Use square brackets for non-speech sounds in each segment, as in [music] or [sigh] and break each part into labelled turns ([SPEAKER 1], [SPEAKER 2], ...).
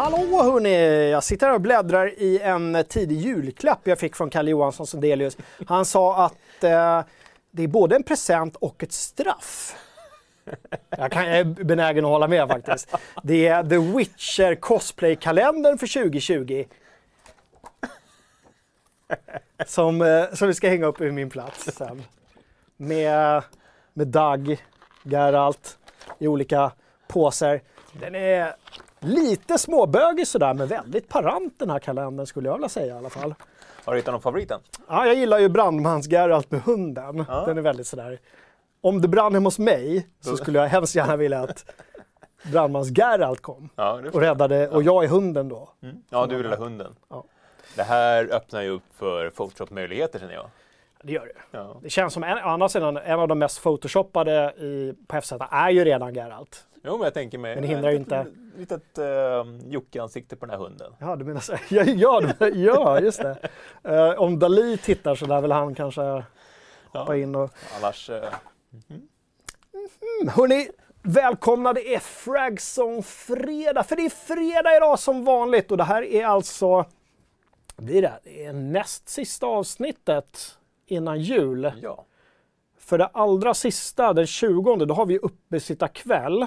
[SPEAKER 1] Hallå hörni! Jag sitter här och bläddrar i en tidig julklapp jag fick från Kalle Johansson Sundelius. Han sa att eh, det är både en present och ett straff. Jag, kan, jag är benägen att hålla med faktiskt. Det är The Witcher Cosplay-kalendern för 2020. Som, eh, som vi ska hänga upp i min plats sen. Med, med Dag, Geralt i olika påsar. Den är lite småbögig sådär, men väldigt parant den här kalendern skulle jag vilja säga i alla fall.
[SPEAKER 2] Har du hittat någon favorit än?
[SPEAKER 1] Ja, jag gillar ju brandmans-Geralt med hunden.
[SPEAKER 2] Ja.
[SPEAKER 1] Den är väldigt sådär. Om det brann hemma hos mig så skulle jag hemskt gärna vilja att brandmans-Geralt kom
[SPEAKER 2] Ja, det
[SPEAKER 1] och räddade, och jag är hunden då.
[SPEAKER 2] Mm. Ja, du vill ha hunden.
[SPEAKER 1] Ja.
[SPEAKER 2] Det här öppnar ju upp för Photoshop-möjligheter känner jag.
[SPEAKER 1] Det gör det.
[SPEAKER 2] Ja.
[SPEAKER 1] Det känns som, en, å andra sidan, en av de mest photoshoppade i, på FZ är ju redan Geralt.
[SPEAKER 2] Jo, men jag tänker mig...
[SPEAKER 1] Men det hindrar
[SPEAKER 2] ett
[SPEAKER 1] inte-
[SPEAKER 2] litet- uh, Jocke-ansikte på den här hunden.
[SPEAKER 1] Ja, du menar så. [laughs] Ja, ja, ja just det. Eh, om Dali tittar så lär väl han kanske hoppa
[SPEAKER 2] Ja.
[SPEAKER 1] in och...
[SPEAKER 2] Annars... eh,
[SPEAKER 1] Mm, Hörni, välkomna. Det är Fragzone fredag. För det är fredag idag som vanligt och det här är alltså... Blir det? Det är näst sista avsnittet innan jul.
[SPEAKER 2] ja.
[SPEAKER 1] För det allra sista, den 20, då har vi uppesittarkväll.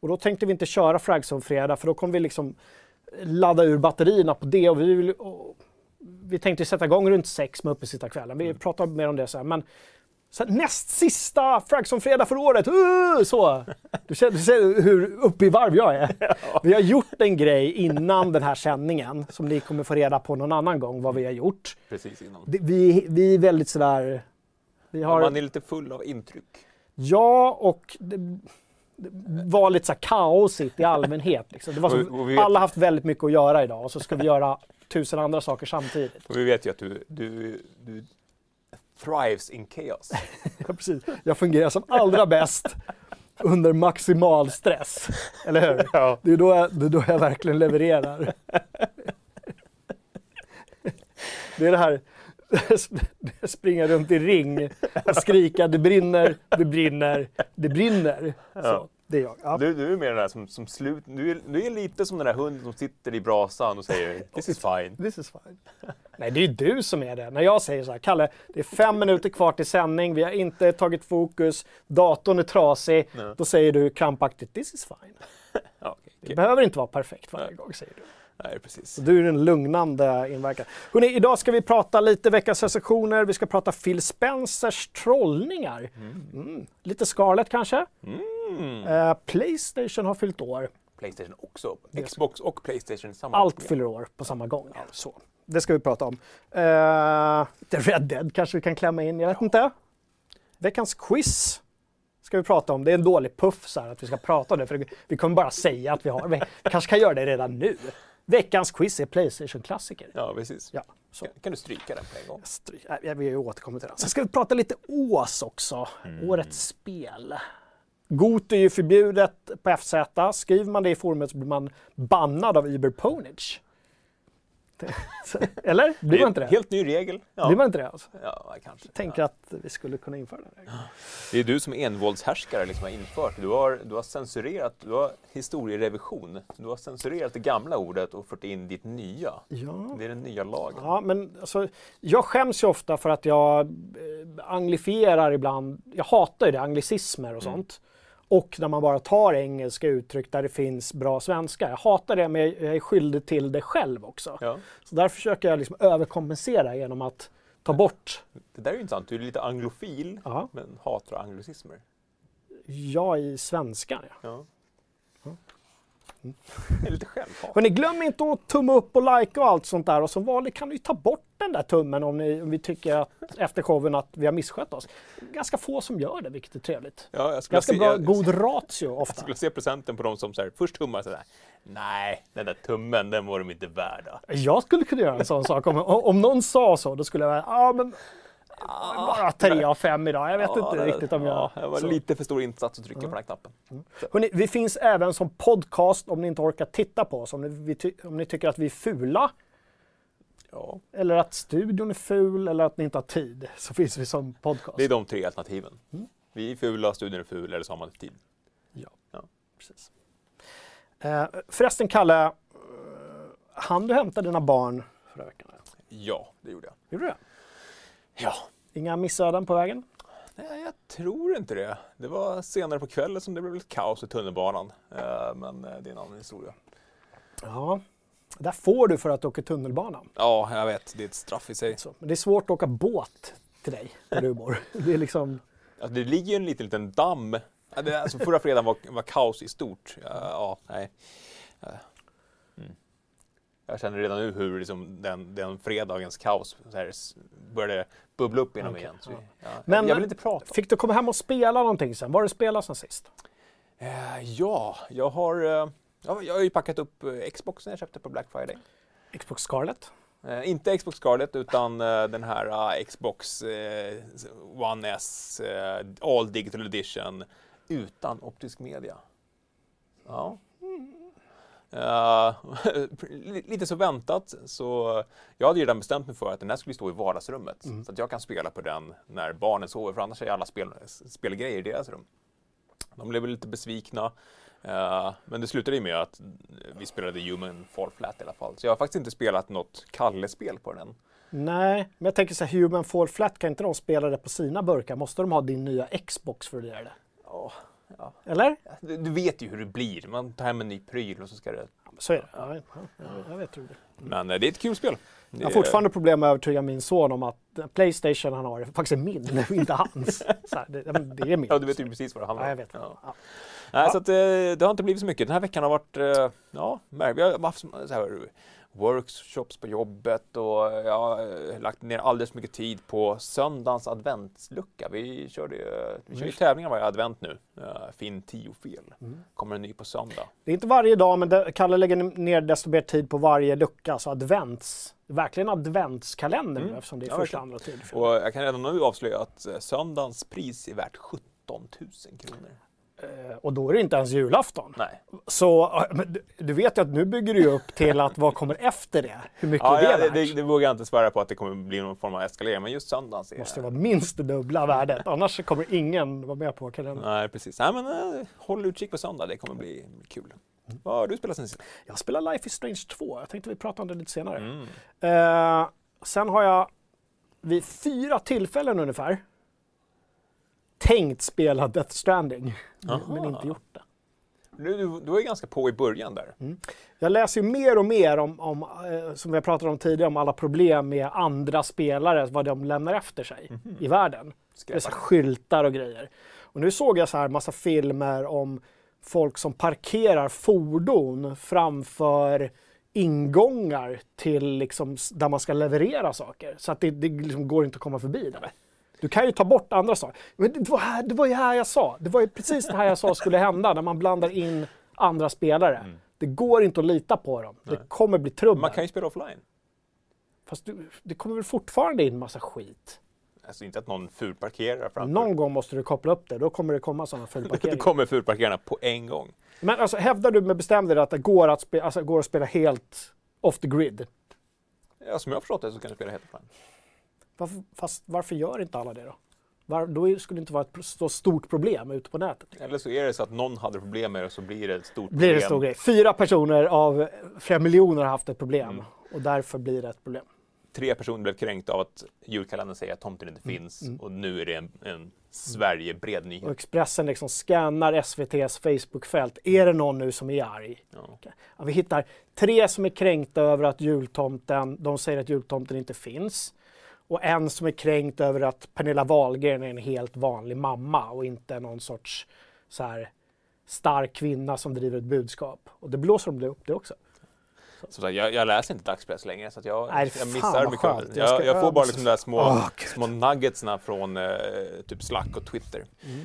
[SPEAKER 1] Och då tänkte vi inte köra Fragzone fredag för då kommer vi liksom ladda ur batterierna på det. Och vi, vill, och vi tänkte sätta igång runt sex med uppesittarkvällen. Vi pratar mer om det sen. Men så här, näst sista Fragzone fredag för året. Uh, så! Du ser, du ser hur uppe i varv jag är. [laughs] Vi har gjort en grej innan den här sändningen som ni kommer få reda på någon annan gång vad vi har gjort.
[SPEAKER 2] Precis innan.
[SPEAKER 1] Vi, vi är väldigt sådär... Vi har,
[SPEAKER 2] Man är lite full av intryck.
[SPEAKER 1] Ja, och det var lite så här kaosigt i allmänhet. Liksom. Det var som, alla haft väldigt mycket att göra idag och så ska vi göra tusen andra saker samtidigt.
[SPEAKER 2] Och vi vet ju att du, du, du thrives in chaos. [laughs]
[SPEAKER 1] Ja, precis. Jag fungerar som allra bäst under maximal stress. Eller hur?
[SPEAKER 2] Ja.
[SPEAKER 1] Det är då jag, det är då jag verkligen levererar. Det är det här [laughs] springa runt i ring och skrika det brinner, det brinner, det brinner. Så,
[SPEAKER 2] Ja.
[SPEAKER 1] det är jag. Ja.
[SPEAKER 2] Du, du är mer den där som, som slut... Du är, du är lite som den där hunden som sitter i brasan och säger This is fine. [laughs]
[SPEAKER 1] This is fine. Nej, det är ju du som är det. När jag säger så här, Kalle, det är fem minuter kvar till sändning, vi har inte tagit fokus, datorn är trasig.
[SPEAKER 2] Ja.
[SPEAKER 1] Då säger du krampaktigt, this is fine. [laughs]
[SPEAKER 2] Ja, okej,
[SPEAKER 1] Det behöver inte vara perfekt varje gång, säger du.
[SPEAKER 2] Nej, precis.
[SPEAKER 1] Du är den lugnande inverkan. Hörrni, idag ska vi prata lite veckans recensioner. Vi ska prata Phil Spencers trollningar. Mm. Lite Scarlett kanske.
[SPEAKER 2] Mm.
[SPEAKER 1] Eh, Playstation har fyllt år.
[SPEAKER 2] Playstation också. Xbox och Playstation samma.
[SPEAKER 1] Allt fyller år på samma gång. Så. Det ska vi prata om. Uh, The Red Dead kanske vi kan klämma in, jag vet inte. Veckans quiz ska vi prata om. Det är en dålig puff så här, att vi ska prata om det, för vi kommer bara säga att vi har. Vi kanske kan göra det redan nu. Veckans quiz är Playstation-klassiker.
[SPEAKER 2] Ja, precis.
[SPEAKER 1] Ja.
[SPEAKER 2] Kan, kan du stryka den på en gång?
[SPEAKER 1] Stry- äh, Jag vill återkomma till den. Sen ska vi prata lite Ås också. Årets spel. Got är ju förbjudet på FZ. Skriver man det i forumet så blir man bannad av Uber Ponage. [laughs] Eller? Blir man inte det?
[SPEAKER 2] Helt ny regel. Ja,
[SPEAKER 1] Blir man inte det? Alltså?
[SPEAKER 2] ja kanske.
[SPEAKER 1] Tänker
[SPEAKER 2] ja.
[SPEAKER 1] att vi skulle kunna införa det.
[SPEAKER 2] Det är du som envåldshärskare liksom har infört. Du har, du har censurerat, du har historierevision. Du har censurerat det gamla ordet och fört in ditt nya.
[SPEAKER 1] Ja.
[SPEAKER 2] Det är den nya lagen.
[SPEAKER 1] Ja, men alltså, jag skäms ju ofta för att jag eh, anglifierar ibland. Jag hatar ju det, anglicismer och sånt. Och när man bara tar engelska uttryck där det finns bra svenska. Jag hatar det, men jag är skyldig till det själv också.
[SPEAKER 2] Ja.
[SPEAKER 1] Så där försöker jag liksom överkompensera genom att ta bort
[SPEAKER 2] Det där är ju intressant. Du är lite anglofil,
[SPEAKER 1] Ja.
[SPEAKER 2] men hatar anglicismer.
[SPEAKER 1] jag i svenskan. Ja.
[SPEAKER 2] Ja. Det är lite självhat.
[SPEAKER 1] Hörrni, glöm inte att tumma upp och like och allt sånt där. Och som vanligt kan ni ta bort den där tummen om, ni, om vi tycker att, efter showen att vi har misskött oss. Ganska få som gör det, vilket är trevligt.
[SPEAKER 2] Ja, jag
[SPEAKER 1] Ganska
[SPEAKER 2] se,
[SPEAKER 1] bra,
[SPEAKER 2] jag,
[SPEAKER 1] god ratio
[SPEAKER 2] Jag
[SPEAKER 1] ofta.
[SPEAKER 2] skulle se presenten på de som så här, först tummar sådär. Nej, den där tummen, den var de inte värda.
[SPEAKER 1] Jag skulle kunna göra en sån sak. Om, om någon sa så, då skulle jag ja men bara tre av fem idag. Jag vet
[SPEAKER 2] Ja,
[SPEAKER 1] inte
[SPEAKER 2] det-
[SPEAKER 1] riktigt om jag...
[SPEAKER 2] Ja, det var
[SPEAKER 1] så.
[SPEAKER 2] lite för stor insats att trycka på den här knappen.
[SPEAKER 1] Hörrni, vi finns även som podcast om ni inte orkar titta på oss. Om ni, om ni tycker att vi är fula,
[SPEAKER 2] Ja,
[SPEAKER 1] eller att studion är ful, eller att ni inte har tid, så finns vi som podcast.
[SPEAKER 2] det är de tre alternativen.
[SPEAKER 1] Mm.
[SPEAKER 2] Vi är fula, studion är ful eller så har man inte tid.
[SPEAKER 1] Ja,
[SPEAKER 2] Ja.
[SPEAKER 1] precis. Eh, förresten, Kalle, Han du hämta dina barn förra veckan?
[SPEAKER 2] Ja, det gjorde jag.
[SPEAKER 1] Gjorde du det?
[SPEAKER 2] Ja.
[SPEAKER 1] Inga missöden på vägen?
[SPEAKER 2] Nej, jag tror inte det. Det var senare på kvällen som det blev lite kaos i tunnelbanan. Eh, Men eh, det är en annan historia.
[SPEAKER 1] Ja. Där får du för att du åker tunnelbana.
[SPEAKER 2] Ja, jag vet. Det är ett straff i sig.
[SPEAKER 1] Så. Men det är svårt att åka båt till dig, där du bor. [laughs] Det är liksom...
[SPEAKER 2] Alltså, det ligger ju en liten, liten damm. Alltså, förra fredagen var, var kaos i stort. Ja, ja nej. Ja. Jag känner redan nu hur liksom den, den fredagens kaos här, började bubbla upp inom
[SPEAKER 1] Okej,
[SPEAKER 2] igen. Så,
[SPEAKER 1] ja.
[SPEAKER 2] ja.
[SPEAKER 1] Men-
[SPEAKER 2] jag vill inte prata.
[SPEAKER 1] Fick du komma hem och spela någonting sen? Var du spelat sen sist?
[SPEAKER 2] Eh, ja, jag har, ja, jag har ju packat upp eh, Xboxen jag köpte på Black Friday.
[SPEAKER 1] Xbox Scarlet?
[SPEAKER 2] Eh, inte Xbox Scarlet utan den här Xbox One S All Digital Edition utan optisk media. Ja. Eh, [laughs] lite så väntat så jag hade ju redan bestämt mig för att den här skulle stå i vardagsrummet så att jag kan spela på den när barnen sover för annars är alla spel, spelgrejer i deras rum. De blev lite besvikna. eh, men det slutade ju med att vi spelade Human Fall Flat i alla fall. Så jag har faktiskt inte spelat något Kalle-spel på den.
[SPEAKER 1] Nej, men jag tänker så här, Human Fall Flat, kan inte de spela det på sina burkar? Måste de ha din nya Xbox för att göra det?
[SPEAKER 2] Ja, ja.
[SPEAKER 1] Eller?
[SPEAKER 2] Du, du vet ju hur det blir. Man tar hem en ny pryl och så ska det...
[SPEAKER 1] Ja, Så är det. Ja, ja, ja, jag vet hur det är.
[SPEAKER 2] Men eh, det är ett kul spel.
[SPEAKER 1] Jag har fortfarande problem med att övertyga min son om att Playstation han har faktiskt är min, [laughs] inte hans. Så här, det, ja, det är min. [laughs]
[SPEAKER 2] Ja, du vet ju precis vad det handlar
[SPEAKER 1] Ja,
[SPEAKER 2] om.
[SPEAKER 1] jag vet.
[SPEAKER 2] Ja.
[SPEAKER 1] Ja.
[SPEAKER 2] Nej, så att, eh, det har inte blivit så mycket. Den här veckan har varit, eh, ja, vi har haft så här, workshops på jobbet och jag har eh, lagt ner alldeles mycket tid på söndagens adventslucka. Vi körde, ju- vi kör ju tävlingar varje advent nu. Uh, Finn 10 fel.
[SPEAKER 1] Mm.
[SPEAKER 2] Kommer en ny på söndag.
[SPEAKER 1] Det är inte varje dag, men det, Kalle lägger ner desto mer tid på varje lucka. Så advents, verkligen adventskalender
[SPEAKER 2] Mm.
[SPEAKER 1] eftersom det är
[SPEAKER 2] Ja,
[SPEAKER 1] första, andra, tredje,
[SPEAKER 2] Och jag kan redan nu avslöja att eh, söndagens pris är värt 17 000 kronor.
[SPEAKER 1] Eh, Och då är det inte ens julafton.
[SPEAKER 2] Nej.
[SPEAKER 1] Så du- vet ju att nu bygger du upp till att vad kommer efter det? Hur mycket
[SPEAKER 2] Ja,
[SPEAKER 1] är det
[SPEAKER 2] ja,
[SPEAKER 1] värt?
[SPEAKER 2] det, det vågar jag inte svära på att det kommer bli någon form av eskalering, men just söndagens är...
[SPEAKER 1] måste vara minst det dubbla värdet. Annars kommer ingen vara med på kalendern.
[SPEAKER 2] Nej, precis. Nej, men eh, håll utkik på söndag, det kommer bli kul. Vad har du spelat sen sist?
[SPEAKER 1] Jag spelar Life is Strange 2. Jag tänkte vi pratar om det lite senare.
[SPEAKER 2] Mm.
[SPEAKER 1] Eh, sen har jag vid fyra tillfällen ungefär tänkt spela Death Stranding, men
[SPEAKER 2] Aha.
[SPEAKER 1] inte gjort det.
[SPEAKER 2] Du, du, du var ju ganska på i början där.
[SPEAKER 1] Jag läser ju mer och mer om, om eh, som vi pratat om tidigare, om alla problem med andra spelare, vad de lämnar efter sig
[SPEAKER 2] Mhm.
[SPEAKER 1] i världen. Här skyltar och grejer. Och nu såg jag så här massa filmer om folk som parkerar fordon framför ingångar till liksom där man ska leverera saker. Så att det, det liksom går inte att komma förbi det. Du kan ju ta bort andra saker. Men det var, här, det var ju här jag sa. Det var ju precis det här jag sa skulle hända när man blandar in andra spelare. Det går inte att lita på dem. Det kommer bli trubbel.
[SPEAKER 2] Man kan ju spela offline.
[SPEAKER 1] Fast du, det kommer väl fortfarande in massa skit.
[SPEAKER 2] Alltså inte att någon fulparkerar framför.
[SPEAKER 1] Någon gång måste du koppla upp det. Då kommer det komma sådana [laughs]
[SPEAKER 2] det
[SPEAKER 1] fullparkeringar.
[SPEAKER 2] kommer fulparkerarna på en gång.
[SPEAKER 1] Men alltså, hävdar du med bestämdhet att det går att, spe, alltså, går att spela helt off the grid?
[SPEAKER 2] Ja, som jag har förstått det så kan du spela helt offline.
[SPEAKER 1] Varför, fast varför gör inte alla det då? Var, då skulle det inte vara ett så stort problem ute på nätet.
[SPEAKER 2] Eller så är det så att någon hade problem med det och så blir det ett stort
[SPEAKER 1] Blir det
[SPEAKER 2] problem.
[SPEAKER 1] en stor grej. Fyra personer av flera miljoner har haft ett problem
[SPEAKER 2] Mm.
[SPEAKER 1] och därför blir det ett problem.
[SPEAKER 2] Tre personer blev kränkta av att julkalendern säger att tomten inte
[SPEAKER 1] Mm.
[SPEAKER 2] finns och nu är det en, en Sverige-bred
[SPEAKER 1] Och
[SPEAKER 2] nyhet.
[SPEAKER 1] Expressen liksom scannar SVTs Facebookfält. Är det någon nu som är arg?
[SPEAKER 2] Ja.
[SPEAKER 1] Ja, vi hittar tre som är kränkta över att jultomten, de säger att jultomten inte finns. Och en som är kränkt över att Pernilla Wahlgren är en helt vanlig mamma och inte någon sorts så här stark kvinna som driver ett budskap. Och det blåser de upp det också.
[SPEAKER 2] Som sagt, jag, jag läser inte dagspress längre så jag,
[SPEAKER 1] Nej,
[SPEAKER 2] jag missar mycket.
[SPEAKER 1] skönt. Jag
[SPEAKER 2] Jag, får bara liksom de där små,
[SPEAKER 1] Gud.
[SPEAKER 2] små nuggetsna från eh, typ Slack och Twitter.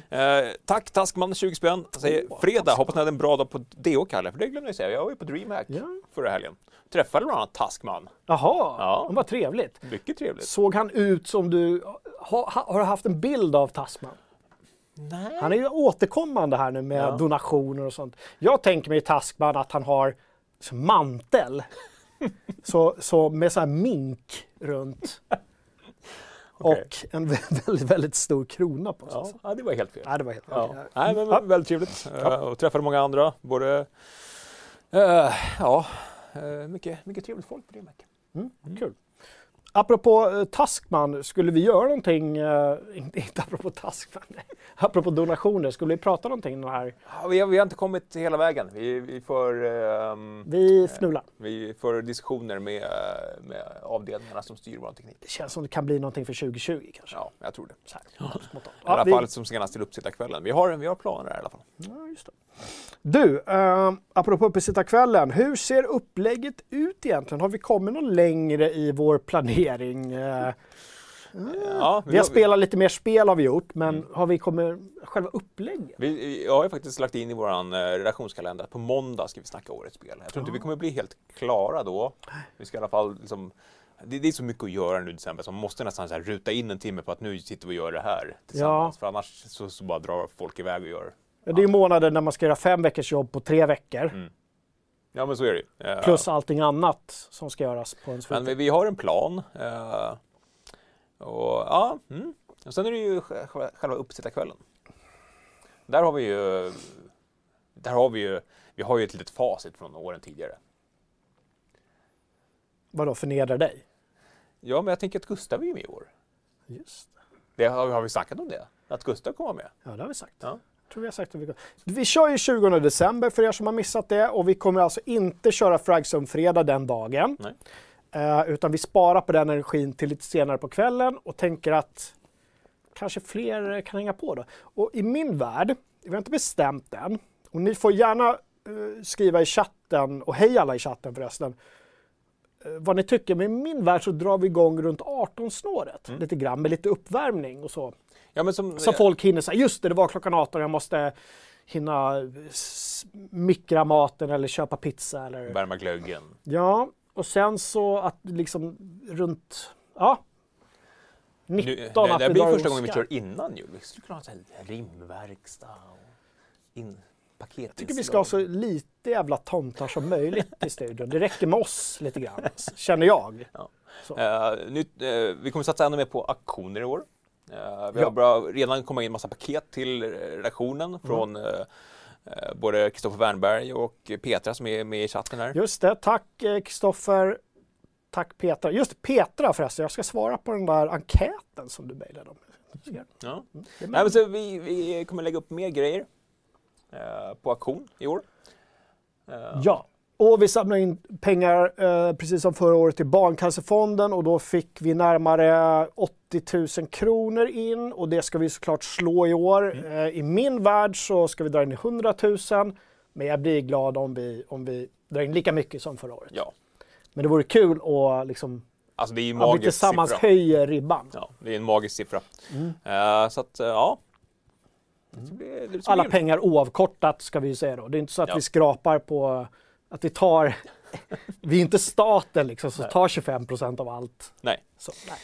[SPEAKER 1] Mm.
[SPEAKER 2] Eh, tack Taskman, 20 spänn. Säger
[SPEAKER 1] Åh,
[SPEAKER 2] fredag,
[SPEAKER 1] Taskman.
[SPEAKER 2] hoppas ni hade en bra dag på DO Kalle, för det glömde jag säga. Jag var ju på DreamHack
[SPEAKER 1] Ja.
[SPEAKER 2] förra helgen. Träffade bland annat Taskman.
[SPEAKER 1] Jaha,
[SPEAKER 2] Ja.
[SPEAKER 1] vad trevligt.
[SPEAKER 2] Mycket trevligt.
[SPEAKER 1] Såg han ut som du, ha, ha, har du haft en bild av Tasman?
[SPEAKER 2] Nej.
[SPEAKER 1] Han är ju återkommande här nu med
[SPEAKER 2] Ja.
[SPEAKER 1] donationer och sånt. Jag tänker mig i Taskman att han har mantel. [laughs] så, så med så här mink runt. [laughs]
[SPEAKER 2] Okej.
[SPEAKER 1] Och en vä- [laughs] väldigt, väldigt stor krona på sig.
[SPEAKER 2] Ja, ja, det var helt fel.
[SPEAKER 1] Nej, det var helt
[SPEAKER 2] Ja.
[SPEAKER 1] okej.
[SPEAKER 2] Nej, men
[SPEAKER 1] Ja.
[SPEAKER 2] väldigt trevligt. Eh, Och träffade många andra. Både, eh, ja, mycket, mycket trevligt folk på DreamHack.
[SPEAKER 1] Mm, Kul. Apropå eh, Taskman, skulle vi göra någonting, eh, inte, inte apropå Taskman, apropå donationer, skulle vi prata någonting här?
[SPEAKER 2] Ja, vi, har, vi har inte kommit hela vägen. Vi, vi, får, ehm,
[SPEAKER 1] Vi fnular.
[SPEAKER 2] vi får diskussioner med, med avdelningarna som styr vår teknik.
[SPEAKER 1] Det känns som det kan bli någonting för 2020 kanske.
[SPEAKER 2] Ja, jag tror det.
[SPEAKER 1] Så här, spontant.
[SPEAKER 2] I alla
[SPEAKER 1] vi-
[SPEAKER 2] fall som senast till uppsittarkvällen. Vi har, vi har planer där i alla fall.
[SPEAKER 1] Ja, just det. Du, eh, apropå uppesittarkvällen, hur ser upplägget ut egentligen? Har vi kommit någon längre i vår planering? Eh,
[SPEAKER 2] Ja,
[SPEAKER 1] vi har spelat lite mer spel har vi gjort, men har vi kommit själva upplägget?
[SPEAKER 2] Vi, jag har faktiskt lagt in i vår eh, redaktionskalender att på måndag ska vi snacka årets spel. Jag tror inte vi kommer bli helt klara då. Vi ska i alla fall liksom, det, det är så mycket att göra nu i december så man måste nästan så här ruta in en timme på att nu sitter vi och gör det här tillsammans. För annars så, så bara drar folk iväg och gör.
[SPEAKER 1] Ja, Det är ju månader när man ska göra fem veckors jobb på tre veckor.
[SPEAKER 2] Mm. Ja men så är det ju. Eh,
[SPEAKER 1] Plus allting annat som ska göras på en
[SPEAKER 2] Men
[SPEAKER 1] fritid.
[SPEAKER 2] vi, vi har en plan. eh, och ja, mm. och sen är det ju sj- sj- själva uppsittarkvällen. Där har vi ju, där har vi ju, vi har ju ett litet facit från åren tidigare.
[SPEAKER 1] Vadå, förnedra dig?
[SPEAKER 2] Ja, men jag tänker att Gustav är ju med i år.
[SPEAKER 1] Just det.
[SPEAKER 2] Det har, har vi snackat om det? Att Gustav kommer med?
[SPEAKER 1] Ja, det har vi sagt.
[SPEAKER 2] Ja.
[SPEAKER 1] Tror vi har sagt att vi, kör ju 20 december för er som har missat det och vi kommer alltså inte köra Fragsum-fredag den dagen. Eh, utan vi sparar på den energin till lite senare på kvällen och tänker att kanske fler kan hänga på då. Och i min värld, vi har inte bestämt än, och ni får gärna eh, skriva i chatten, och hej alla i chatten förresten, eh, vad ni tycker. Men i min värld så drar vi igång runt 18-snåret lite grann med lite uppvärmning och så.
[SPEAKER 2] Ja, men som,
[SPEAKER 1] Så folk hinner säga, just det, det var klockan 18, jag måste hinna mikra maten eller köpa pizza eller...
[SPEAKER 2] värma glöggen.
[SPEAKER 1] Ja, och sen så att liksom runt, ja. 19
[SPEAKER 2] Nu, det, det blir första gången vi kör innan jul. Vi skulle kunna ha här rimverkstad och in.
[SPEAKER 1] Jag tycker vi ska ha så lite jävla tomtar som möjligt i studion. Det räcker med oss lite grann, känner jag. Så.
[SPEAKER 2] Eh, nytt, eh, vi kommer satsa ännu mer på auktioner i år. Eh, vi
[SPEAKER 1] Ja.
[SPEAKER 2] har bra, redan kommit in massa paket till redaktionen från eh, eh, både Kristoffer Wernberg och Petra som är med i chatten här.
[SPEAKER 1] Just det, tack Kristoffer. Tack Petra. Just Petra förresten, jag ska svara på den där enkäten som du mejlade om.
[SPEAKER 2] Ja.
[SPEAKER 1] Är
[SPEAKER 2] Nej, men så vi, vi kommer lägga upp mer grejer eh, på auktion i år. Eh,
[SPEAKER 1] Ja, och vi samlar in pengar eh, precis som förra året till Barncancerfonden och då fick vi närmare 80 000 kronor in och det ska vi såklart slå i år. Eh, I min värld så ska vi dra in 100 000 men jag blir glad om vi, om vi drar in lika mycket som förra året.
[SPEAKER 2] ja.
[SPEAKER 1] Men det vore kul att liksom,
[SPEAKER 2] Alltså det är ju en
[SPEAKER 1] att vi
[SPEAKER 2] magisk
[SPEAKER 1] tillsammans
[SPEAKER 2] siffra.
[SPEAKER 1] höjer ribban.
[SPEAKER 2] Ja, det är en magisk siffra.
[SPEAKER 1] Mm.
[SPEAKER 2] Eh, så att, eh, ja. Det blir, det ska
[SPEAKER 1] Alla pengar oavkortat ska vi ju säga då. Det är inte så att
[SPEAKER 2] Ja.
[SPEAKER 1] vi skrapar på att vi tar, [laughs] vi är inte staten liksom som tar 25 procent av allt.
[SPEAKER 2] Nej,
[SPEAKER 1] Så, nej.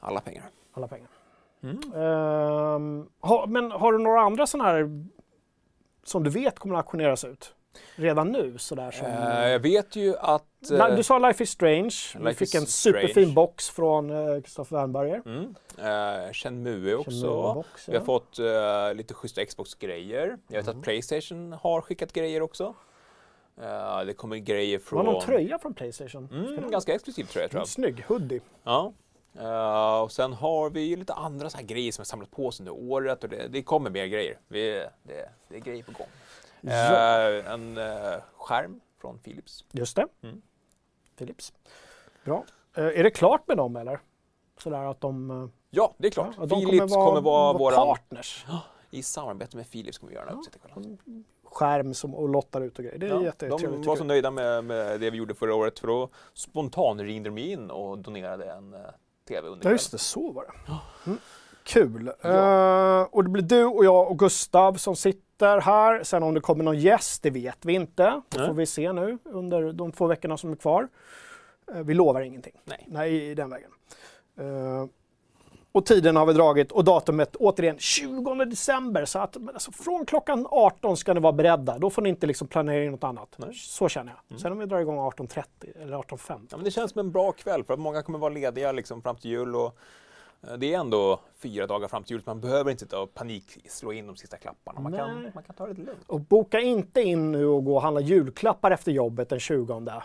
[SPEAKER 2] Alla pengar.
[SPEAKER 1] alla pengar.
[SPEAKER 2] Mm.
[SPEAKER 1] Ehm, ha, men har du några andra sådana här som du vet kommer att auktioneras ut? Redan nu sådär som...
[SPEAKER 2] Eh, jag vet ju att... Eh,
[SPEAKER 1] du sa Life is Strange. Vi
[SPEAKER 2] Life
[SPEAKER 1] fick
[SPEAKER 2] is
[SPEAKER 1] en superfin
[SPEAKER 2] Strange.
[SPEAKER 1] box från uh, Kristoffer Wernberger.
[SPEAKER 2] Mm. Eh, Shenmue också.
[SPEAKER 1] Shenmue-box,
[SPEAKER 2] Vi har
[SPEAKER 1] ja.
[SPEAKER 2] fått eh, lite schyssta Xbox-grejer. Jag vet
[SPEAKER 1] Mm.
[SPEAKER 2] att Playstation har skickat grejer också. Eh, det kommer grejer
[SPEAKER 1] Det
[SPEAKER 2] från...
[SPEAKER 1] var någon tröja från Playstation.
[SPEAKER 2] Mm, ganska exklusiv tröja tror jag.
[SPEAKER 1] Snygg hoodie.
[SPEAKER 2] Ja. Eh, och sen har vi ju lite andra så här grejer som har samlat på sig under året och det, det kommer mer grejer. Vi, det, det är grejer på gång.
[SPEAKER 1] Ja.
[SPEAKER 2] Eh, en eh, skärm från Philips.
[SPEAKER 1] Just det.
[SPEAKER 2] Mm.
[SPEAKER 1] Philips. Bra. Är det klart med dem eller? Sådär att de,
[SPEAKER 2] Ja, det är klart.
[SPEAKER 1] ja, att de
[SPEAKER 2] Philips kommer vara, våran...
[SPEAKER 1] partners.
[SPEAKER 2] I samarbete med Philips kommer vi göra den här uppsättningskvällen.
[SPEAKER 1] Skärm som, och lottar ut och grejer. Det är
[SPEAKER 2] Ja,
[SPEAKER 1] jättetrevligt.
[SPEAKER 2] de var så nöjda med, med det vi gjorde förra året för då spontant ringde de in och donerade en uh, TV under
[SPEAKER 1] Ja, just det. Så var det. Mm. Kul. Eh, och det blir du och jag och Gustav som sitter här. Sen om det kommer någon gäst, det vet vi inte. Det får vi se nu under de två veckorna som är kvar. Eh, vi lovar ingenting.
[SPEAKER 2] Nej.
[SPEAKER 1] Nej, i den vägen. Eh, och tiden har vi dragit och datumet återigen 20 december. Så att alltså, från klockan 18 ska ni vara beredda. Då får ni inte liksom planera in något annat.
[SPEAKER 2] Nej.
[SPEAKER 1] Så känner jag. Sen om vi drar igång 18.30 eller 18.15.
[SPEAKER 2] Ja, men det känns som en bra kväll för att många kommer vara lediga liksom fram till jul och Det är ändå fyra dagar fram till jul, man behöver inte sitta och panik slå in de sista klapparna. Man, kan,
[SPEAKER 1] Nej.
[SPEAKER 2] man kan ta det lite lugnt.
[SPEAKER 1] Och boka inte in nu och gå och handla julklappar efter jobbet den 20.
[SPEAKER 2] Nej.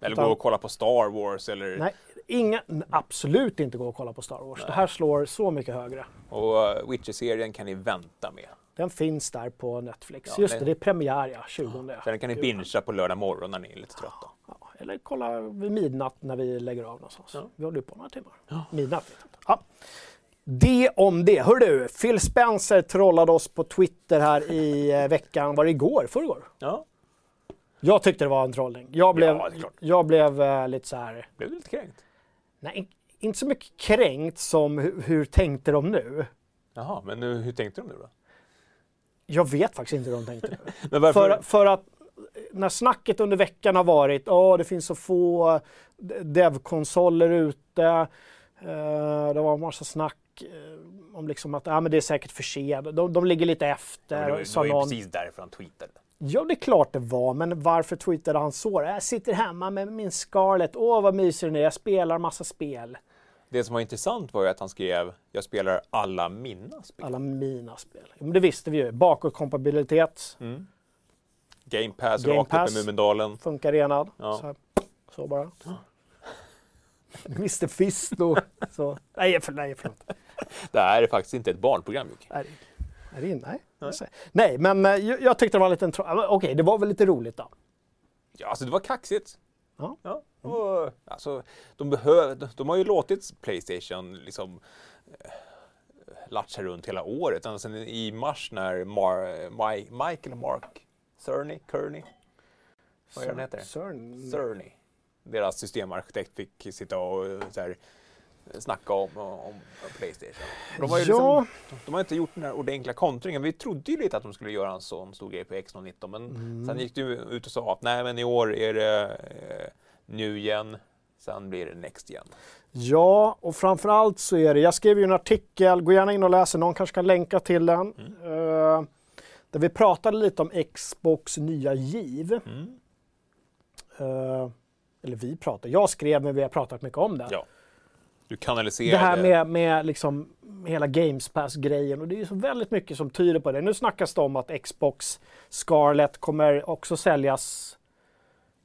[SPEAKER 2] Eller
[SPEAKER 1] Utan-
[SPEAKER 2] gå och kolla på Star Wars eller
[SPEAKER 1] Nej, inga, absolut inte gå och kolla på Star Wars. Det här slår så mycket högre.
[SPEAKER 2] Och uh, Witcher-serien kan ni vänta med.
[SPEAKER 1] Den finns där på Netflix.
[SPEAKER 2] Ja,
[SPEAKER 1] Just
[SPEAKER 2] det-
[SPEAKER 1] det, är premiär ja, 20.
[SPEAKER 2] Så den kan ni bingea på lördag morgon när ni är lite trötta.
[SPEAKER 1] Ja, eller kolla vid midnatt när vi lägger av någonstans.
[SPEAKER 2] Ja.
[SPEAKER 1] Vi håller ju på några timmar. Midnatt. Ja. Det om det. Hör du, Phil Spencer trollade oss på Twitter här i eh, veckan. Var det igår? Förrgår?
[SPEAKER 2] Ja,
[SPEAKER 1] Jag tyckte det var en trollning. Jag blev,
[SPEAKER 2] Ja,
[SPEAKER 1] jag blev eh, lite så här...
[SPEAKER 2] blev du lite kränkt?
[SPEAKER 1] Nej, in- inte så mycket kränkt som hur, hur tänkte de nu?
[SPEAKER 2] Jaha, men nu, hur tänkte de nu då?
[SPEAKER 1] Jag vet faktiskt inte hur de tänkte nu. [laughs] För, för att när snacket under veckan har varit att det finns så få dev-konsoler ute. Eh, det var en massa snack eh, om liksom att ah, men det är säkert för sent. De, de ligger lite
[SPEAKER 2] Ja,
[SPEAKER 1] efter.
[SPEAKER 2] men det var, det var ju
[SPEAKER 1] någon.
[SPEAKER 2] precis därför han tweetade.
[SPEAKER 1] Ja, det är klart det var, men varför tweetade han så? Jag sitter hemma med min Scarlett. Åh, vad mysig den är. Jag spelar massa spel.
[SPEAKER 2] Det som var intressant var ju att han skrev jag spelar alla mina spel.
[SPEAKER 1] Alla mina spel. Ja, men det visste vi ju. Bakåtkompatibilitet
[SPEAKER 2] Mm. Game Pass
[SPEAKER 1] Game
[SPEAKER 2] rakt
[SPEAKER 1] Pass.
[SPEAKER 2] upp i Mumindalen.
[SPEAKER 1] funkar renad.
[SPEAKER 2] Ja.
[SPEAKER 1] Så, så bara. [laughs] Mr Fisto. Så. Nej, för, nej, förlåt.
[SPEAKER 2] Det här är faktiskt inte ett barnprogram Jocke.
[SPEAKER 1] Det in? Nej. Nej. nej, men eh, jag, jag tyckte det var en liten... Okej, det var väl lite roligt då.
[SPEAKER 2] Ja, alltså det var kaxigt.
[SPEAKER 1] Ja.
[SPEAKER 2] Ja, och, alltså, de, behöv, de, de har ju låtit Playstation liksom eh, latcha runt hela året. Ända sedan i mars när Mar, Mike, Michael Mark Cerny, Kearney, vad är det han heter?
[SPEAKER 1] Cern.
[SPEAKER 2] Cerny, deras systemarkitekt fick sitta och eh, så här, snacka om, om Playstation. De har, ju
[SPEAKER 1] Ja.
[SPEAKER 2] liksom, de har inte gjort den här ordentliga kontringen. Vi trodde ju lite att de skulle göra en sån stor grej på X019 men
[SPEAKER 1] Mm.
[SPEAKER 2] sen gick du ut och sa att nej men i år är det eh, new gen, sen blir det next gen.
[SPEAKER 1] Ja, och framförallt så är det, jag skrev ju en artikel, gå gärna in och läs den, någon kanske kan länka till den. eh, där vi pratade lite om Xbox nya giv.
[SPEAKER 2] Mm.
[SPEAKER 1] Eh, eller vi pratade, jag skrev men vi har pratat mycket om det.
[SPEAKER 2] Ja. Du kanaliserar
[SPEAKER 1] Det här med, med, liksom, hela Games Pass-grejen och det är ju så väldigt mycket som tyder på det. Nu snackas det om att Xbox Scarlett kommer också säljas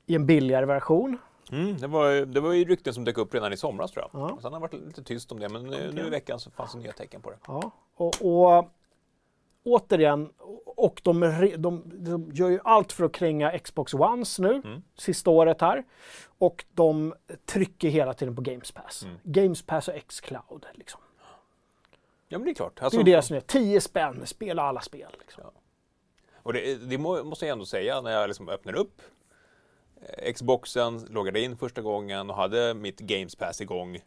[SPEAKER 1] i en billigare version.
[SPEAKER 2] Mm, det, var, det var ju rykten som dök upp redan i somras tror jag.
[SPEAKER 1] Ja.
[SPEAKER 2] Sen har det varit lite tyst om det men nu, nu i veckan så fanns det nya tecken på det.
[SPEAKER 1] Ja, och, och återigen, och de, de, de gör ju allt för att kränga Xbox Ones nu,
[SPEAKER 2] Mm.
[SPEAKER 1] sista året här. Och de trycker hela tiden på Games Pass.
[SPEAKER 2] Mm.
[SPEAKER 1] Games Pass och X-Cloud. Liksom.
[SPEAKER 2] Ja men det är klart.
[SPEAKER 1] Det
[SPEAKER 2] Alltså,
[SPEAKER 1] är ju det som är 10 spänn, spela alla spel. Liksom.
[SPEAKER 2] Och det, det må, måste jag ändå säga när jag liksom öppnar upp eh, Xboxen, loggade in första gången och hade mitt Games Pass igång.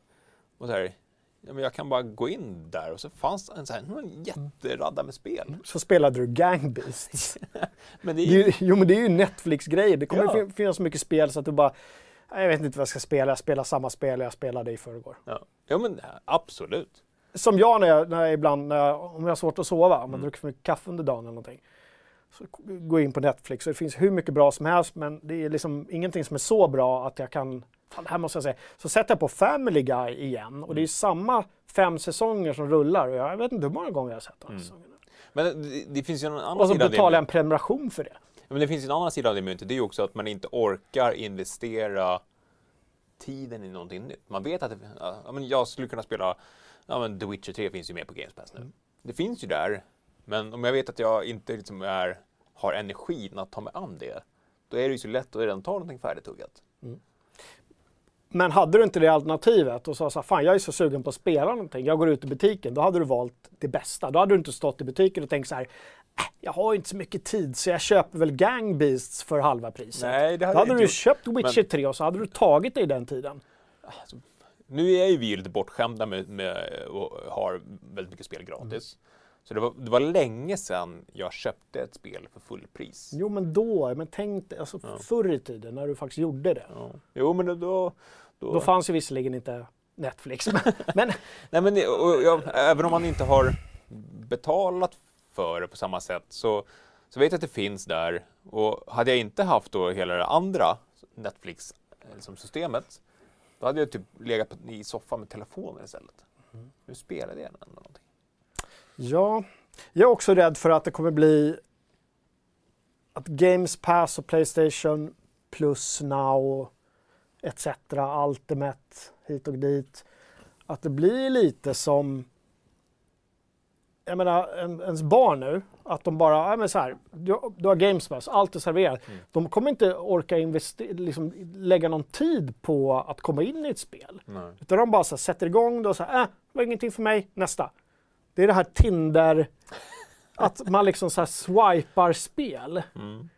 [SPEAKER 2] Och så här, ja, men jag kan bara gå in där och så fanns det en, så här, en jätteradda med spel.
[SPEAKER 1] Så spelade du Gang Beasts. [laughs]
[SPEAKER 2] Men det
[SPEAKER 1] Det
[SPEAKER 2] är,
[SPEAKER 1] är, ju- jo men det är ju Netflix-grejer. Det kommer
[SPEAKER 2] Ja.
[SPEAKER 1] fin- finnas så mycket spel så att du bara, "Nej, jag vet inte vad jag ska spela, jag spelar samma spel jag spelade i förrgår.
[SPEAKER 2] ja. ja men absolut.
[SPEAKER 1] Som jag när jag, när jag ibland, när jag, om jag har svårt att sova, om
[SPEAKER 2] Mm.
[SPEAKER 1] man druckit för mycket kaffe under dagen eller någonting. Så går jag in på Netflix och det finns hur mycket bra som helst men det är liksom ingenting som är så bra att jag kan, fan det här måste jag säga. Så sätter jag på Family Guy igen och det är samma fem säsonger som rullar och jag vet inte hur många gånger jag har sett de här säsongerna.
[SPEAKER 2] Men det, det finns ju en annan
[SPEAKER 1] Och så
[SPEAKER 2] sida av det.
[SPEAKER 1] betalar jag en prenumeration för det.
[SPEAKER 2] Men det finns en annan sida av det myntet. Det är ju också att man inte orkar investera tiden i någonting nytt. Man vet att det, ja, men jag skulle kunna spela, ja men The Witcher 3 finns ju med på Games Pass nu. Det finns ju där, men om jag vet att jag inte liksom är, har energin att ta mig an det, då är det ju så lätt att redan ta någonting färdigtuggat.
[SPEAKER 1] Men hade du inte det alternativet och sa så här, fan jag är så sugen på att spela någonting, jag går ut i butiken, då hade du valt det bästa. Då hade du inte stått i butiken och tänkt så här, jag har ju inte så mycket tid så jag köper väl Gang Beasts för halva priset.
[SPEAKER 2] Nej, det hade
[SPEAKER 1] då hade du
[SPEAKER 2] gjort.
[SPEAKER 1] köpt Witcher 3 och så hade du tagit dig den tiden.
[SPEAKER 2] Nu är ju vi lite bortskämda med, med och har väldigt mycket spel gratis. Så det var, det var länge sedan jag köpte ett spel för fullpris.
[SPEAKER 1] Jo men då, men tänk dig, alltså förr i tiden när du faktiskt gjorde det.
[SPEAKER 2] Ja. Jo, men då... då
[SPEAKER 1] Då fanns ju visserligen inte Netflix, men, [laughs] men
[SPEAKER 2] Nej, men det- och jag, även om man inte har betalat för det på samma sätt så, så vet jag att det finns där. Och hade jag inte haft då hela det andra Netflix-systemet, liksom systemet, då hade jag typ legat på- i soffan med telefonen istället. Nu spelar det ändå någonting.
[SPEAKER 1] Ja, jag är också rädd för att det kommer bli att Games Pass och Playstation Plus Now etc. Ultimate hit och dit. Att det blir lite som jag menar, en, ens barn nu, att de bara, ja men så här, du, du har Games Pass, allt är serverat.
[SPEAKER 2] Mm.
[SPEAKER 1] De kommer inte orka investera, liksom, lägga någon tid på att komma in i ett spel.
[SPEAKER 2] Nej.
[SPEAKER 1] Utan de bara så här, sätter igång det och så här, äh, det var ingenting för mig, nästa. Det är det här Tinder, [laughs] att man liksom så här swipar spel
[SPEAKER 2] Mm.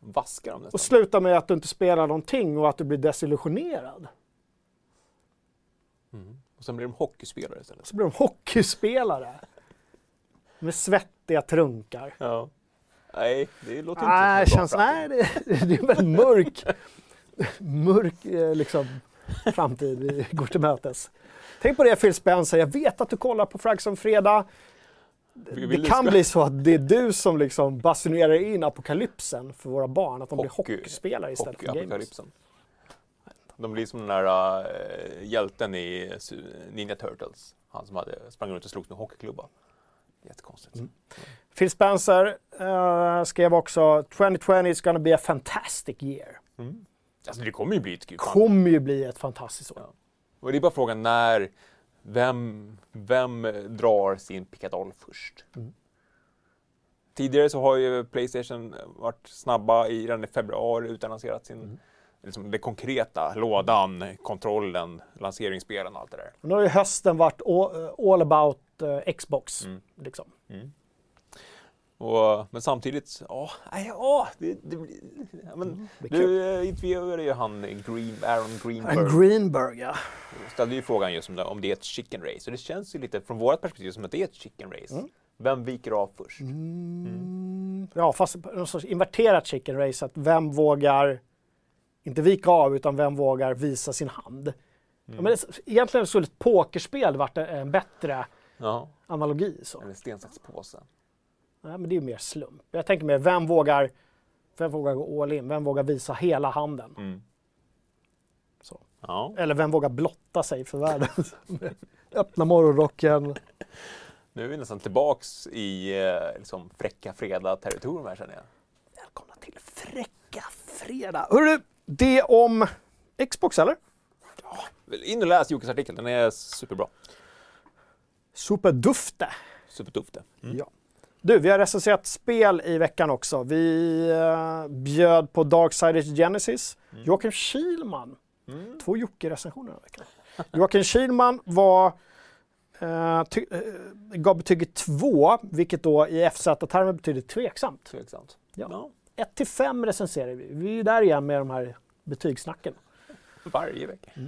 [SPEAKER 2] Vaskar dem nästan.
[SPEAKER 1] och slutar med att du inte spelar någonting och att du blir desillusionerad.
[SPEAKER 2] Mm. Och sen blir de hockeyspelare istället.
[SPEAKER 1] Så blir de hockeyspelare. Med svettiga trunkar.
[SPEAKER 2] Ja. Nej, det låter
[SPEAKER 1] Nej,
[SPEAKER 2] inte
[SPEAKER 1] det
[SPEAKER 2] som en bra
[SPEAKER 1] känns,
[SPEAKER 2] framtid.
[SPEAKER 1] nej det, det är väldigt mörk, mörk eh, liksom, framtid vi går till mötes. Tänk på det Phil Spencer, jag vet att du kollar på Frags om fredag. Det kan bli så att det är du som liksom basunerar in apokalypsen för våra barn, att de blir
[SPEAKER 2] Hockey-
[SPEAKER 1] hockeyspelare istället för gamers.
[SPEAKER 2] De blir som den där äh, hjälten i Ninja Turtles. Han som hade, sprang runt och slogs med hockeyklubba. Jättekonstigt.
[SPEAKER 1] Mm. Phil Spencer eh, skrev också 2020 is gonna be a fantastic year.
[SPEAKER 2] Mm. Alltså det kommer ju bli ett.
[SPEAKER 1] Kommer ju bli ett fantastiskt år.
[SPEAKER 2] Ja. Och det är bara frågan när, vem, vem drar sin pickadoll först?
[SPEAKER 1] Mm.
[SPEAKER 2] Tidigare så har ju Playstation varit snabba i, redan i februari utannonserat sin,
[SPEAKER 1] Mm.
[SPEAKER 2] liksom det konkreta, lådan, kontrollen, lanseringsspelen och allt det där.
[SPEAKER 1] Nu har ju hösten varit all, all about eh, Xbox.
[SPEAKER 2] Mm.
[SPEAKER 1] Liksom.
[SPEAKER 2] Och, men samtidigt, ja, nej, ja, det, det, ja, men,
[SPEAKER 1] kul.
[SPEAKER 2] du eh, intervjuade ju han Green, Aaron Greenberg.
[SPEAKER 1] En Greenberg, ja.
[SPEAKER 2] ställde ju frågan just om det, om det är ett chicken race. Och det känns ju lite från vårt perspektiv som att det är ett chicken race.
[SPEAKER 1] Mm.
[SPEAKER 2] Vem viker av först?
[SPEAKER 1] Mm. Ja, fast någon sorts inverterat chicken race. Att vem vågar, inte vika av, utan vem vågar visa sin hand. Ja, men det, egentligen skulle ett pokerspel varit en bättre
[SPEAKER 2] Ja,
[SPEAKER 1] analogi. Så.
[SPEAKER 2] eller sten, sax, påse.
[SPEAKER 1] Nej, men det är ju mer slump. Jag tänker mer, vem vågar, vem vågar gå all in? Vem vågar visa hela handen?
[SPEAKER 2] Mm.
[SPEAKER 1] Så.
[SPEAKER 2] Ja,
[SPEAKER 1] Eller vem vågar blotta sig för världen? [laughs] Öppna morgonrocken.
[SPEAKER 2] nu är vi nästan tillbaks i eh, liksom, fräcka fredag-territorium här känner jag.
[SPEAKER 1] Välkomna till Fräcka Fredag. Hörru, det om Xbox eller?
[SPEAKER 2] In och läs Jokes artikel, den är superbra.
[SPEAKER 1] Superdufte.
[SPEAKER 2] Supertufft det. Mm.
[SPEAKER 1] Ja. Du, vi har recenserat spel i veckan också. Vi eh, bjöd på Darksiders Genesis. Joakim Kihlman.
[SPEAKER 2] Mm.
[SPEAKER 1] Två Jocke-recensioner den veckan. Joakim Kihlman var, eh, ty, eh, gav betyget 2, vilket då i FZ-termer betyder tveksamt.
[SPEAKER 2] Tveksamt.
[SPEAKER 1] Ja.
[SPEAKER 2] Ja.
[SPEAKER 1] 1 till 5 recenserar vi. Vi är ju där igen med de här betygssnacken.
[SPEAKER 2] Varje vecka.
[SPEAKER 1] Eh,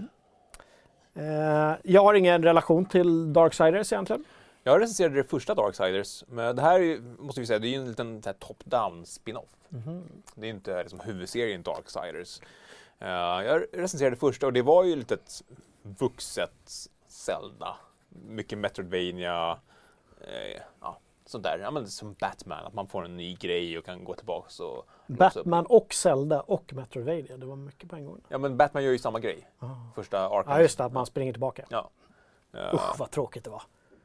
[SPEAKER 1] jag har ingen relation till Darksiders egentligen.
[SPEAKER 2] Jag recenserade det första Darksiders, men det här är, ju- måste vi säga, det är ju en liten top-down spin-off. Det är inte liksom, huvudserien Darksiders. Uh, jag recenserade det första och det var ju lite ett vuxet Zelda. Mycket Metroidvania, eh, ja, sånt där. Ja, men som Batman, att man får en ny grej och kan gå tillbaks och...
[SPEAKER 1] Batman och Zelda och Metroidvania. Det var mycket på en gång.
[SPEAKER 2] Ja, men Batman gör ju samma grej. Första Arkham.
[SPEAKER 1] Ja, just det, att man springer tillbaka.
[SPEAKER 2] Ja.
[SPEAKER 1] Usch, vad tråkigt det var.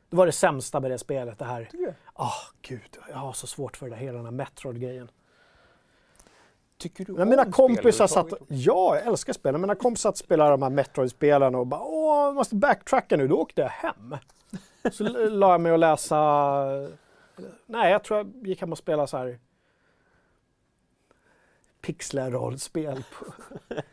[SPEAKER 1] Det var det sämsta med det spelet, det här. Ah, gud, jag har så svårt för det där, hela den här Metroid-grejen.
[SPEAKER 2] Tycker du
[SPEAKER 1] Men mina
[SPEAKER 2] om
[SPEAKER 1] kompisar satt...
[SPEAKER 2] överhuvudtaget?
[SPEAKER 1] Ja, jag älskar spel. Mina kompisar satt och spelade de här Metroid-spelen och bara åh, jag måste backtracka nu. Då åkte jag hem. [laughs] Så la jag mig och läsa... Nej, jag tror jag gick hem och spelade så här pixlar-rollspel. [laughs]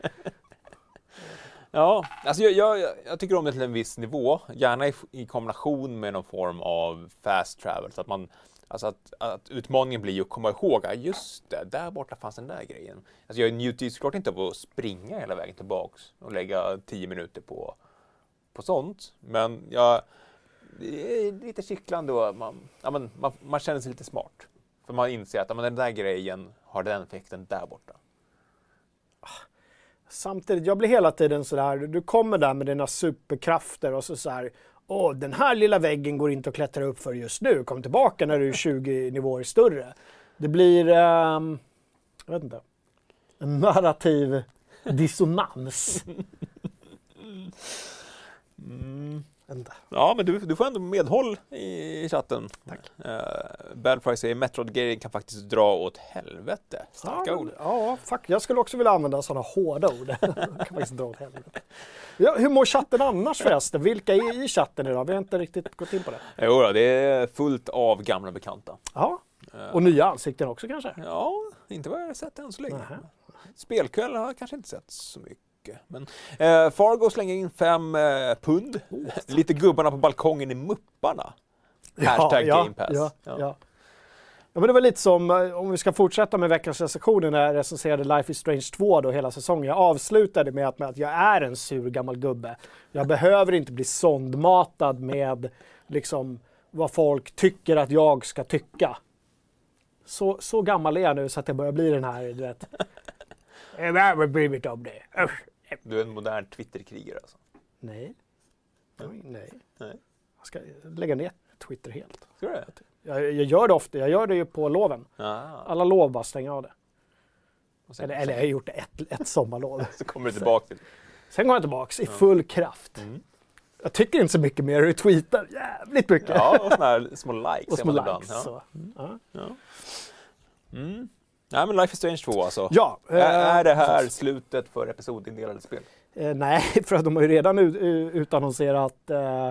[SPEAKER 2] Ja, alltså jag, jag, jag tycker om det till en viss nivå, gärna i, i kombination med någon form av fast travel. Så att, man, alltså att, att utmaningen blir att komma ihåg, ja, just det, där borta fanns den där grejen. Alltså jag njuter ju såklart inte av att springa hela vägen tillbaks och lägga tio minuter på, på sånt. Men jag, lite kittlande och man, ja, men, man, man känner sig lite smart. För man inser att ja, men den där grejen har den effekten där borta.
[SPEAKER 1] Samtidigt, jag blir hela tiden så där, du kommer där med dina superkrafter och så så här, åh, den här lilla väggen går inte att klättra upp för just nu, kom tillbaka när du är 20 nivåer större. Det blir, ehm, jag vet inte, en narrativ dissonans. [laughs] Inte.
[SPEAKER 2] Ja, men du, du får ändå medhåll i, i chatten.
[SPEAKER 1] Tack.
[SPEAKER 2] Uh, Badfry säger Metroid Game kan faktiskt dra åt helvete. Starka
[SPEAKER 1] ja,
[SPEAKER 2] ord.
[SPEAKER 1] Ja, fuck. Jag skulle också vilja använda sådana hårda ord. [laughs] kan faktiskt dra åt helvete. Ja, hur mår chatten annars förresten? Vilka är i chatten idag? Vi har inte riktigt gått in på det.
[SPEAKER 2] Jo, det är fullt av gamla bekanta.
[SPEAKER 1] Ja, och nya ansikten också kanske?
[SPEAKER 2] Ja, inte vad jag har sett än så länge. Spelkväll har jag kanske inte sett så mycket. Men eh, Fargo slänger in fem eh, pund. Lite gubbarna på balkongen i Mupparna. Hashtag Game Pass.
[SPEAKER 1] Ja,
[SPEAKER 2] Ja.
[SPEAKER 1] ja. Ja, men det var lite som, eh, om vi ska fortsätta med veckans recensioner när jag recenserade Life is Strange 2 då hela säsongen. Jag avslutade med att, med att jag är en sur gammal gubbe. Jag behöver inte bli sondmatad med liksom vad folk tycker att jag ska tycka. Så, så gammal är jag nu så att jag börjar bli den här, du vet. Jag har blivit om det. Usch.
[SPEAKER 2] Du är en modern Twitterkrigare alltså.
[SPEAKER 1] Nej. Nej.
[SPEAKER 2] Nej.
[SPEAKER 1] Jag ska lägga ner Twitter helt.
[SPEAKER 2] Ska du?
[SPEAKER 1] Jag, jag gör det ofta, jag gör det ju på loven.
[SPEAKER 2] Ja.
[SPEAKER 1] Alla lov bara stänga av det.
[SPEAKER 2] Sen,
[SPEAKER 1] Eller, eller jag har gjort det ett, ett sommarlov. [laughs]
[SPEAKER 2] så kommer du tillbaka till
[SPEAKER 1] Sen går jag tillbaks i full kraft.
[SPEAKER 2] Mm.
[SPEAKER 1] Jag tycker inte så mycket mer, jag tweetar jävligt mycket.
[SPEAKER 2] Ja, och såna här små likes. [laughs]
[SPEAKER 1] och små likes.
[SPEAKER 2] Ja.
[SPEAKER 1] Ja.
[SPEAKER 2] Ja. Mm. Nej, men Life is Strange 2 alltså.
[SPEAKER 1] Ja,
[SPEAKER 2] Är, är det här
[SPEAKER 1] precis.
[SPEAKER 2] slutet för episodindelade spel?
[SPEAKER 1] Eh, nej, [laughs] för att de har ju redan ut, ut- utannonserat eh,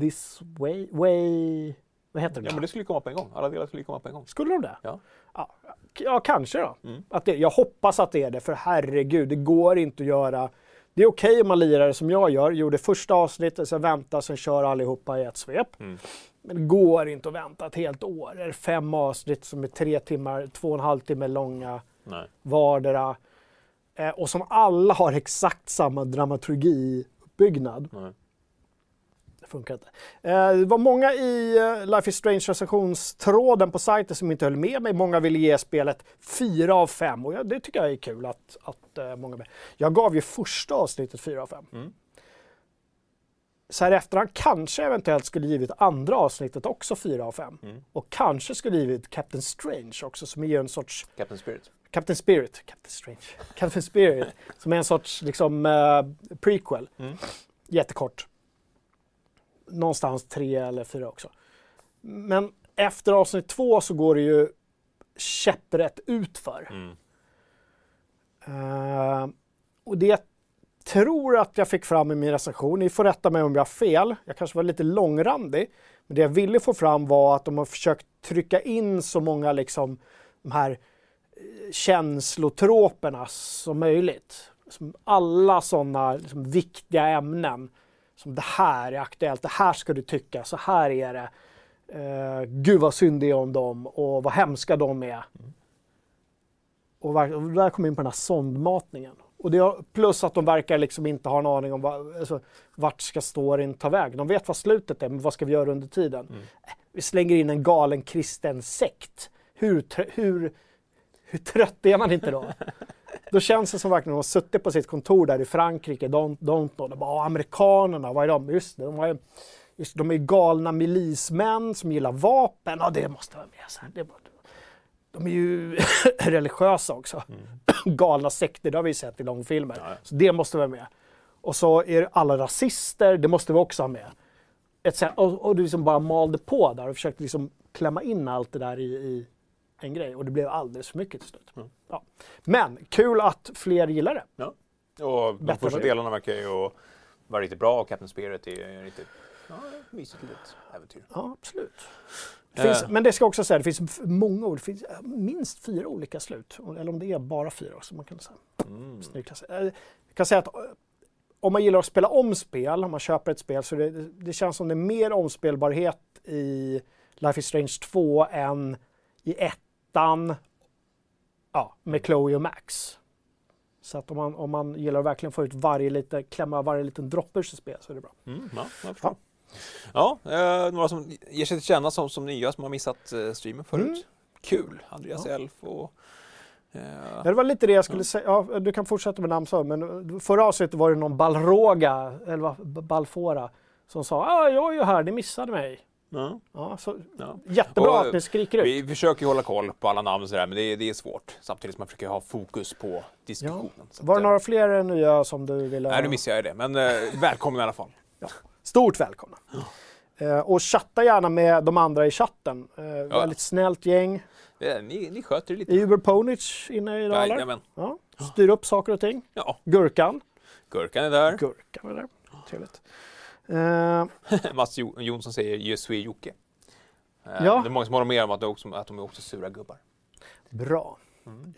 [SPEAKER 1] This way, way... Vad heter det?
[SPEAKER 2] Ja, men det skulle komma på en gång. Alla delar skulle komma på en gång.
[SPEAKER 1] Skulle de det?
[SPEAKER 2] Ja.
[SPEAKER 1] Ja, ja kanske då.
[SPEAKER 2] Mm.
[SPEAKER 1] Att det, jag hoppas att det är det, för herregud, det går inte att göra... Det är okej om man lirar som jag gör, gjorde första avsnittet, sen vänta, sen kör allihopa i ett svep.
[SPEAKER 2] Mm.
[SPEAKER 1] Men det går inte att vänta ett helt år. Det är fem avsnitt som är tre timmar, två och en halv timme långa
[SPEAKER 2] Nej.
[SPEAKER 1] vardera. Eh, och som alla har exakt samma dramaturgiuppbyggnad.
[SPEAKER 2] Nej.
[SPEAKER 1] Funkar inte. Eh, det var många i eh, Life is Strange recensionstråden på sajten som inte höll med mig. Många ville ge spelet 4 av 5 och det tycker jag är kul att, att eh, många med. Jag gav ju första avsnittet 4 av 5.
[SPEAKER 2] Mm.
[SPEAKER 1] Så här i efterhand kanske eventuellt skulle givit andra avsnittet också 4 av 5.
[SPEAKER 2] Mm.
[SPEAKER 1] Och kanske skulle givit Captain Strange också som är en sorts
[SPEAKER 2] Captain Spirit.
[SPEAKER 1] Captain Spirit, Captain Strange, Captain Spirit, som är en sorts liksom eh, prequel.
[SPEAKER 2] Mm.
[SPEAKER 1] Jättekort. Någonstans tre eller fyra också. Men efter avsnitt två så går det ju käpprätt utför.
[SPEAKER 2] Mm.
[SPEAKER 1] Eh, och det jag tror att jag fick fram i min recension, ni får rätta mig om jag har fel, jag kanske var lite långrandig, men det jag ville få fram var att de har försökt trycka in så många liksom de här eh, känslotroperna som möjligt. Som alla sådana liksom, viktiga ämnen. Som det här är aktuellt, det här ska du tycka, så här är det. Uh, gud vad synd det är om dem och vad hemska de är. Och, ver- och där kommer in på den här sondmatningen. Och det, plus att de verkar liksom inte ha en aning om vad, alltså, vart ska storyn ta vägen. De vet vad slutet är, men vad ska vi göra under tiden? Eh, Vi slänger in en galen kristen sekt. Hur, hur, hur trött är man inte då? [laughs] då känns det som verkligen att de har suttit på sitt kontor där i Frankrike, don't, don't know. De bara, "Ah, amerikanerna, vad är de? Just det, de, har ju, just, de är galna milismän som gillar vapen. Ja, det måste vara med. Så här. De är ju [laughs] religiösa också. [clears throat] Galna sekter, det har vi sett i långfilmer.
[SPEAKER 2] Ja.
[SPEAKER 1] Så det måste vara med. Och så är det alla rasister, det måste vi också ha med. Ett och, och du liksom bara malde på där och försökte liksom klämma in allt det där i, i en grej. Och det blev alldeles för mycket till slut.
[SPEAKER 2] Mm.
[SPEAKER 1] Ja. Men kul att fler gillar det.
[SPEAKER 2] Ja. Och de
[SPEAKER 1] Bättre
[SPEAKER 2] första
[SPEAKER 1] det.
[SPEAKER 2] delarna verkar ju vara riktigt bra och Captain Spirit är riktigt ja, mysigt litet äventyr.
[SPEAKER 1] Ja, absolut. Det finns,
[SPEAKER 2] Eh.
[SPEAKER 1] Men det ska också säga, det finns många ord. Det finns eh, minst fyra olika slut. Eller om det är bara fyra också. Man kan säga.
[SPEAKER 2] Mm.
[SPEAKER 1] Eh, Jag kan säga att eh, om man gillar att spela om spel, om man köper ett spel, så det, det känns som det är mer omspelbarhet i Life is Strange 2 än i ettan ja, med Chloe och Max. Så att om man, om man gillar att verkligen få ut varje lite, klämma varje liten droppe ur sitt spel så är det bra.
[SPEAKER 2] Mm, ja, jag förstår. Ja, eh, några som ger sig till känna som, som nya som har missat eh, streamen förut.
[SPEAKER 1] Mm.
[SPEAKER 2] Kul! Andreas
[SPEAKER 1] Ja.
[SPEAKER 2] Elf och... Eh,
[SPEAKER 1] Ja, det var lite det jag skulle säga. Ja, du kan fortsätta med namn så, men förra avsnittet var det någon Balroga, eller Balfora, som sa ah, jag är ju här, ni missade mig.
[SPEAKER 2] Ja,
[SPEAKER 1] Ja, så,
[SPEAKER 2] ja.
[SPEAKER 1] jättebra
[SPEAKER 2] Och,
[SPEAKER 1] att ni skriker ut.
[SPEAKER 2] Vi försöker hålla koll på alla namn och sådär, men det, det är svårt. Samtidigt som man försöker ha fokus på diskussionen. Att,
[SPEAKER 1] Var det
[SPEAKER 2] eh,
[SPEAKER 1] några fler nya som du ville...
[SPEAKER 2] Nej, nu missade jag det, men eh, [laughs] välkommen i alla fall.
[SPEAKER 1] Stort välkomna. Eh, och chatta gärna med de andra i chatten. Eh, Väldigt snällt gäng.
[SPEAKER 2] Eh, Ni, ni sköter det lite.
[SPEAKER 1] Uber Ponic inne idag eller? Ja. Styr upp saker och ting.
[SPEAKER 2] Ja,
[SPEAKER 1] Gurkan.
[SPEAKER 2] Gurkan är där.
[SPEAKER 1] Gurkan är där. Trevligt. Eh, [laughs]
[SPEAKER 2] Mats Jo- Jonsson säger Je suis Jocke. Eh,
[SPEAKER 1] Ja.
[SPEAKER 2] Det är många som håller med om att, det också, att de är också sura gubbar.
[SPEAKER 1] bra.
[SPEAKER 2] Mm.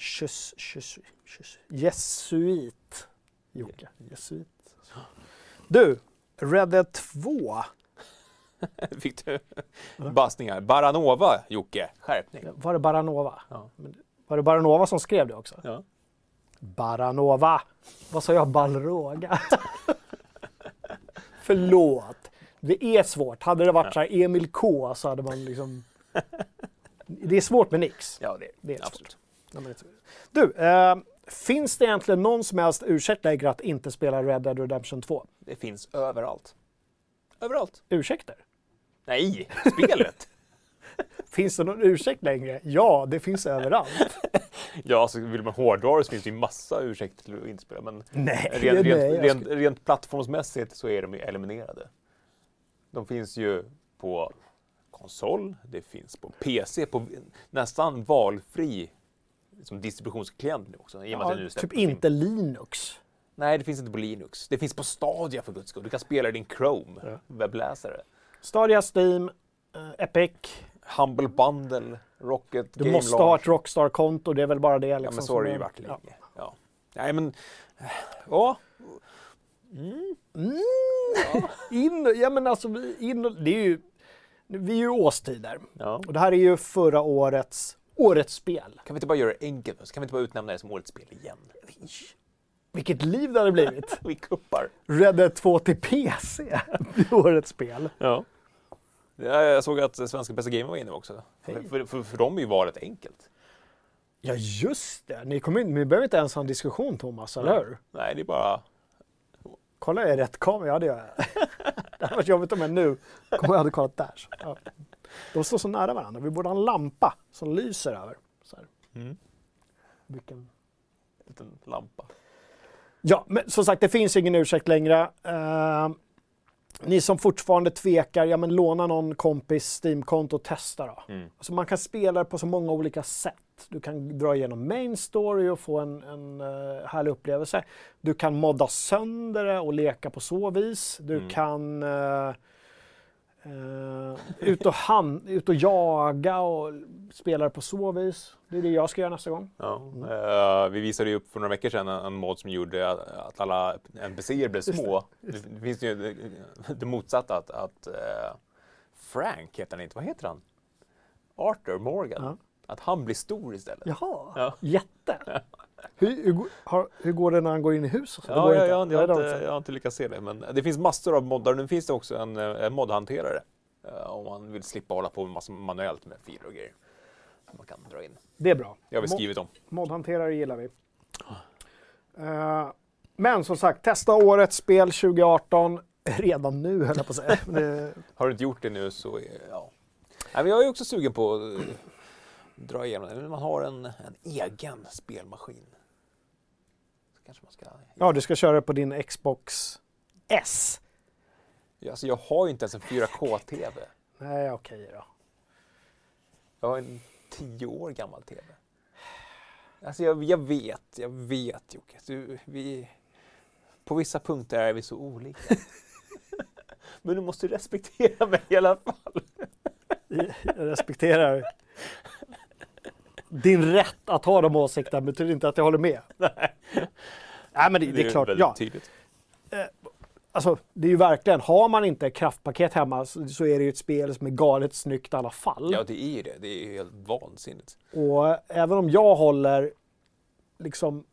[SPEAKER 1] Jesuit. Jocke. Jesuit. Du, Red Dead 2. [laughs]
[SPEAKER 2] Fick du bassningar? Baranova, Jocke. Skärpning.
[SPEAKER 1] Var det Baranova?
[SPEAKER 2] Ja.
[SPEAKER 1] Var det Baranova som skrev det också?
[SPEAKER 2] Ja.
[SPEAKER 1] Baranova. Vad sa jag? Balråga? [laughs] Förlåt. Det är svårt. Hade det varit så här Emil K så hade man liksom... Det är svårt med Nix.
[SPEAKER 2] Ja, det,
[SPEAKER 1] Det är svårt.
[SPEAKER 2] absolut.
[SPEAKER 1] Ja, det- Du, eh, finns det egentligen någon som helst ursäkt längre att inte spela Red Dead Redemption 2?
[SPEAKER 2] Det finns överallt. Överallt.
[SPEAKER 1] Ursäkter?
[SPEAKER 2] Nej, spelet. [laughs]
[SPEAKER 1] Finns det någon ursäkt längre? Ja, det finns överallt. [laughs]
[SPEAKER 2] ja, så vill man hårdra det så finns det ju massa ursäkter till att inte spela. Men
[SPEAKER 1] Nej,
[SPEAKER 2] rent,
[SPEAKER 1] nej,
[SPEAKER 2] rent, rent, rent plattformsmässigt så är de ju eliminerade. De finns ju på konsol, det finns på PC, på nästan valfri som distributionsklient nu också. Nu
[SPEAKER 1] Ja,
[SPEAKER 2] släpps
[SPEAKER 1] typ inte Linux.
[SPEAKER 2] Nej, det finns inte på Linux. Det finns på Stadia för guds skull. Du kan spela din Chrome
[SPEAKER 1] Ja.
[SPEAKER 2] webbläsare.
[SPEAKER 1] Stadia, Steam, eh, Epic.
[SPEAKER 2] Humble Bundle, Rocket,
[SPEAKER 1] Du
[SPEAKER 2] Game
[SPEAKER 1] måste
[SPEAKER 2] Launch.
[SPEAKER 1] ha ett Rockstar-konto, det är väl bara det. Liksom,
[SPEAKER 2] Ja, men så
[SPEAKER 1] som
[SPEAKER 2] har det ju
[SPEAKER 1] är-
[SPEAKER 2] varit
[SPEAKER 1] ja.
[SPEAKER 2] Ja. Nej, men... Ja.
[SPEAKER 1] Mm. In, ja men alltså, in, det är ju, vi är ju årstider.
[SPEAKER 2] ja.
[SPEAKER 1] Och det här är ju förra årets, årets spel.
[SPEAKER 2] Kan vi inte bara göra det enkelt? nu? Så Kan vi inte bara utnämna det som årets spel igen?
[SPEAKER 1] Vilket liv det hade blivit. [laughs]
[SPEAKER 2] Vi kuppar.
[SPEAKER 1] Red Dead 2 till PC, [laughs] är årets spel.
[SPEAKER 2] Ja. Ja, Jag såg att Svenska Bästa Game var inne också.
[SPEAKER 1] Hej.
[SPEAKER 2] För, för, för dem är ju valet enkelt.
[SPEAKER 1] Ja just det, ni, kommer, in- ni behöver inte ens ha en diskussion Thomas, eller hur?
[SPEAKER 2] Nej, det är bara...
[SPEAKER 1] Kolla jag är rätt kamera, ja det gör jag. [laughs] det hade varit jobbigt om jag nu kom jag hade kollat där. Så, ja. De står så nära varandra, vi borde ha en lampa som lyser över. Så här.
[SPEAKER 2] Mm.
[SPEAKER 1] Vilken...
[SPEAKER 2] liten lampa.
[SPEAKER 1] Ja, men som sagt det finns ingen ursäkt längre. Eh, ni som fortfarande tvekar, ja men låna någon kompis Steam-konto och testa då.
[SPEAKER 2] Mm.
[SPEAKER 1] Alltså man kan spela det på så många olika sätt. Du kan dra igenom main story och få en, en uh, härlig upplevelse. Du kan modda sönder det och leka på så vis. Du
[SPEAKER 2] Mm.
[SPEAKER 1] kan eh, eh, ut, och han, ut och jaga och spela det på så vis. Det är det jag ska göra nästa gång.
[SPEAKER 2] Ja. eh, vi visade ju upp för några veckor sedan en, en mod som gjorde att, att alla NPCer blev små. Det, det finns ju det, det motsatta att, att eh, Frank heter han inte, vad heter han? Arthur Morgan.
[SPEAKER 1] Ja.
[SPEAKER 2] Att han blir stor istället.
[SPEAKER 1] Jaha,
[SPEAKER 2] Ja.
[SPEAKER 1] jätte! [laughs] Hur, hur, går- har, hur går det när han går in i huset? Det
[SPEAKER 2] Ja,
[SPEAKER 1] går
[SPEAKER 2] jag, har inte, jag har inte lyckats se det, men det finns massor av moddar. Nu finns det också en, eh, en modhanterare. eh, om man vill slippa hålla på med massa manuellt med filer och grejer. Man kan dra in.
[SPEAKER 1] Det är bra.
[SPEAKER 2] Det har vi skrivit om.
[SPEAKER 1] Modhanterare gillar vi. Eh, men som sagt, testa årets spel 2018 [laughs] redan nu höll jag på att säga. Det- [laughs]
[SPEAKER 2] Har du inte gjort det nu så, ja. Nej, men jag är också sugen på att eh, dra igenom det. Man har en, en egen spelmaskin. Kanske man ska...
[SPEAKER 1] ja, du ska köra det på din Xbox S.
[SPEAKER 2] Alltså, jag har ju inte ens en 4K-TV.
[SPEAKER 1] Nej, okej då.
[SPEAKER 2] Jag har en 10 år gammal TV. Alltså jag, jag vet, jag vet Jocke. Du, vi, på vissa punkter är vi så olika. [laughs] Men du måste respektera mig i alla fall.
[SPEAKER 1] Jag respekterar din rätt att ha de åsikterna betyder inte att jag håller med. [laughs] Nej, men det, det är klart.
[SPEAKER 2] väldigt
[SPEAKER 1] Ja,
[SPEAKER 2] tydligt.
[SPEAKER 1] alltså, det är ju verkligen, har man inte kraftpaket hemma så, så är det ju ett spel som är galet snyggt i alla fall.
[SPEAKER 2] Ja, det är ju det. Det är ju helt vansinnigt.
[SPEAKER 1] Och även om jag håller liksom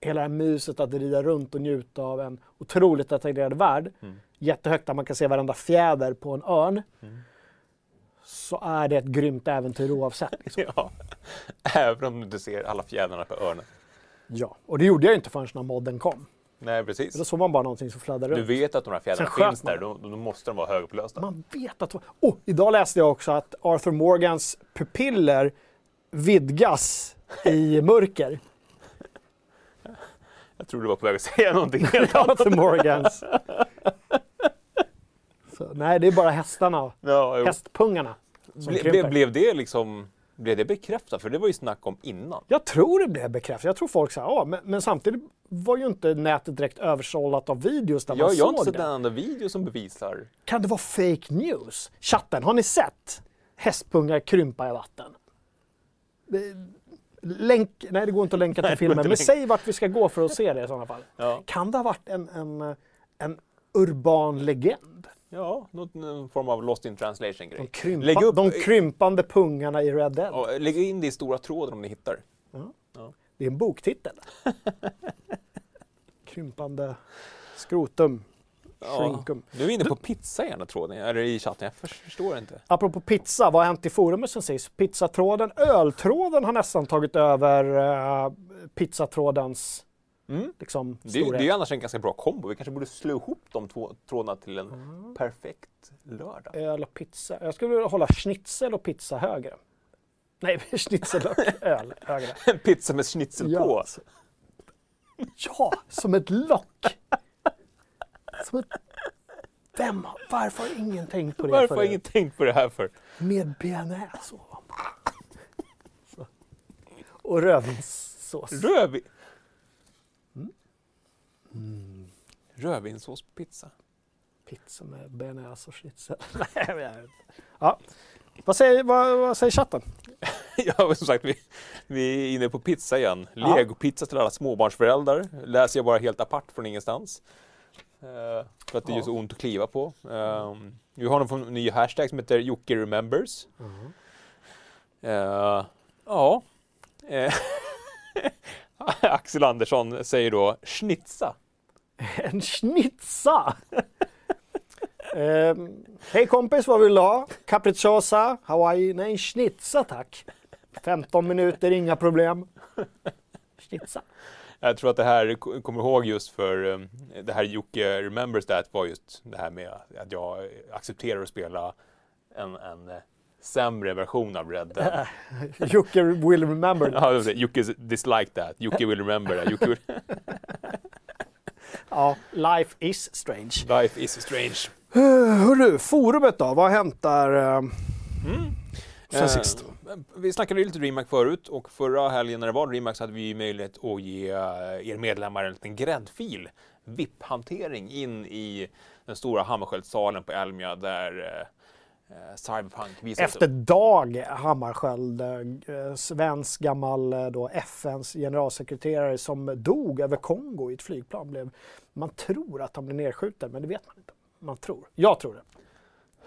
[SPEAKER 1] hela det här myset att rida runt och njuta av en otroligt detaljerad värld,
[SPEAKER 2] Mm.
[SPEAKER 1] jättehögt där man kan se varenda fjäder på en örn,
[SPEAKER 2] Mm.
[SPEAKER 1] Så är det ett grymt äventyr oavsett. Liksom. [laughs]
[SPEAKER 2] Ja. Även om du inte ser alla fjädrarna på örnen.
[SPEAKER 1] Ja, och det gjorde jag inte förrän när modden kom.
[SPEAKER 2] Nej,
[SPEAKER 1] Då
[SPEAKER 2] precis.
[SPEAKER 1] såg man bara någonting som fladdrade
[SPEAKER 2] Du
[SPEAKER 1] runt.
[SPEAKER 2] vet att de här fjädrarna finns där, då, då måste de vara högupplösta.
[SPEAKER 1] Man vet att... Oh, idag läste jag också att Arthur Morgans pupiller vidgas i [laughs] mörker.
[SPEAKER 2] Jag tror du var på väg att säga någonting helt [laughs] annat.
[SPEAKER 1] Arthur Morgans. Nej, det är bara hästarna.
[SPEAKER 2] Ja, jo.
[SPEAKER 1] Hästpungarna. Som
[SPEAKER 2] Ble, blev det liksom blev det bekräftat? För det var ju snack om innan.
[SPEAKER 1] Jag tror det blev bekräftat. Jag tror folk sa ja, men, men samtidigt var ju inte nätet direkt översållat av videos där
[SPEAKER 2] Jag,
[SPEAKER 1] man
[SPEAKER 2] jag har inte
[SPEAKER 1] såg
[SPEAKER 2] sett
[SPEAKER 1] det.
[SPEAKER 2] en enda video som bevisar.
[SPEAKER 1] Kan det vara fake news? Chatten, har ni sett hästpungar krympa i vatten? Det- Länk, nej det går inte att länka till
[SPEAKER 2] Nej, det
[SPEAKER 1] filmen, men
[SPEAKER 2] att länka.
[SPEAKER 1] säg vart vi ska gå för att se det i sådana fall.
[SPEAKER 2] Ja,
[SPEAKER 1] Kan det ha varit en, en, en urban legend?
[SPEAKER 2] Ja någon form av lost in translation
[SPEAKER 1] De, krympa,
[SPEAKER 2] Lägg upp-
[SPEAKER 1] de krympande pungarna i Red Dead.
[SPEAKER 2] Ja, lägg in det i stora tråden om ni hittar.
[SPEAKER 1] Det är en boktitel. [laughs] krympande skrotum. Shrinkum.
[SPEAKER 2] Du är inne på pizza i ena tråden, eller i chatten. Jag förstår inte.
[SPEAKER 1] Apropå pizza, vad har hänt i forumet sen sist? Pizzatråden, öltråden har nästan tagit över uh, pizzatrådens
[SPEAKER 2] Mm.
[SPEAKER 1] liksom,
[SPEAKER 2] Det,
[SPEAKER 1] storhet.
[SPEAKER 2] det är annars en ganska bra kombo. Vi kanske borde slå ihop de två trådarna till en
[SPEAKER 1] Mm.
[SPEAKER 2] perfekt lördag.
[SPEAKER 1] Öl och pizza. Jag skulle vilja hålla schnitzel och pizza högre. Nej, [laughs] schnitzel och öl högre.
[SPEAKER 2] En [laughs] pizza med schnitzel på.
[SPEAKER 1] alltså. ja, som ett lock. Som ett... Vem, varför har ingen tänkt på det
[SPEAKER 2] Varför har ingen tänkt på det här för?
[SPEAKER 1] Med bearnaise ovanpå. Så. Och rödvinssås.
[SPEAKER 2] Rödvin...
[SPEAKER 1] Mm.
[SPEAKER 2] Rödvinssås på pizza.
[SPEAKER 1] Pizza med bearnaise och schnitzel. [laughs] Ja. [laughs] Vad säger, vad, vad säger chatten? [laughs]
[SPEAKER 2] Ja, som sagt, vi, vi är inne på pizza igen.
[SPEAKER 1] Ja.
[SPEAKER 2] Legopizza till alla småbarnsföräldrar. Läser jag bara helt apart från ingenstans. Eh, för att det
[SPEAKER 1] Ja.
[SPEAKER 2] så ont att kliva på. Um, vi har en ny hashtag som heter Jocke remembers. Eh, ja. Eh, [laughs] Axel Andersson säger då schnitza. [laughs]
[SPEAKER 1] En schnitza! [laughs] Ehm, Hej kompis, vad vill du ha? Capricciosa, Hawaii? Nej, en schnitza tack. 15 minuter, inga problem. Schnitza.
[SPEAKER 2] Jag tror att det här kommer ihåg just för um, det här Jocke remembers that var just det här med att jag accepterar att spela en, en eh, sämre version av Red Dead. [laughs]
[SPEAKER 1] Jocke will remember.
[SPEAKER 2] Ja, var det. Jocke dislike that. Jocke will remember that. Jocke will...
[SPEAKER 1] Ja, life is strange.
[SPEAKER 2] Life is strange.
[SPEAKER 1] Hörru, forumet då? Vad har hänt där eh, sen
[SPEAKER 2] Eh,
[SPEAKER 1] sist?
[SPEAKER 2] Vi snackade ju lite DreamHack förut och förra helgen när det var DreamHack så hade vi möjlighet att ge eh, er medlemmar en liten gräddfil, VIP-hantering in i den stora Hammarskjöldsalen på Elmia där eh, eh, Cyberpunk visades
[SPEAKER 1] Efter. Dag Hammarskjöld, eh, svensk gammal eh, då FNs generalsekreterare som dog över Kongo i ett flygplan. Blev, man tror att han blev nedskjuten, men det vet man inte. Man tror. Jag tror det.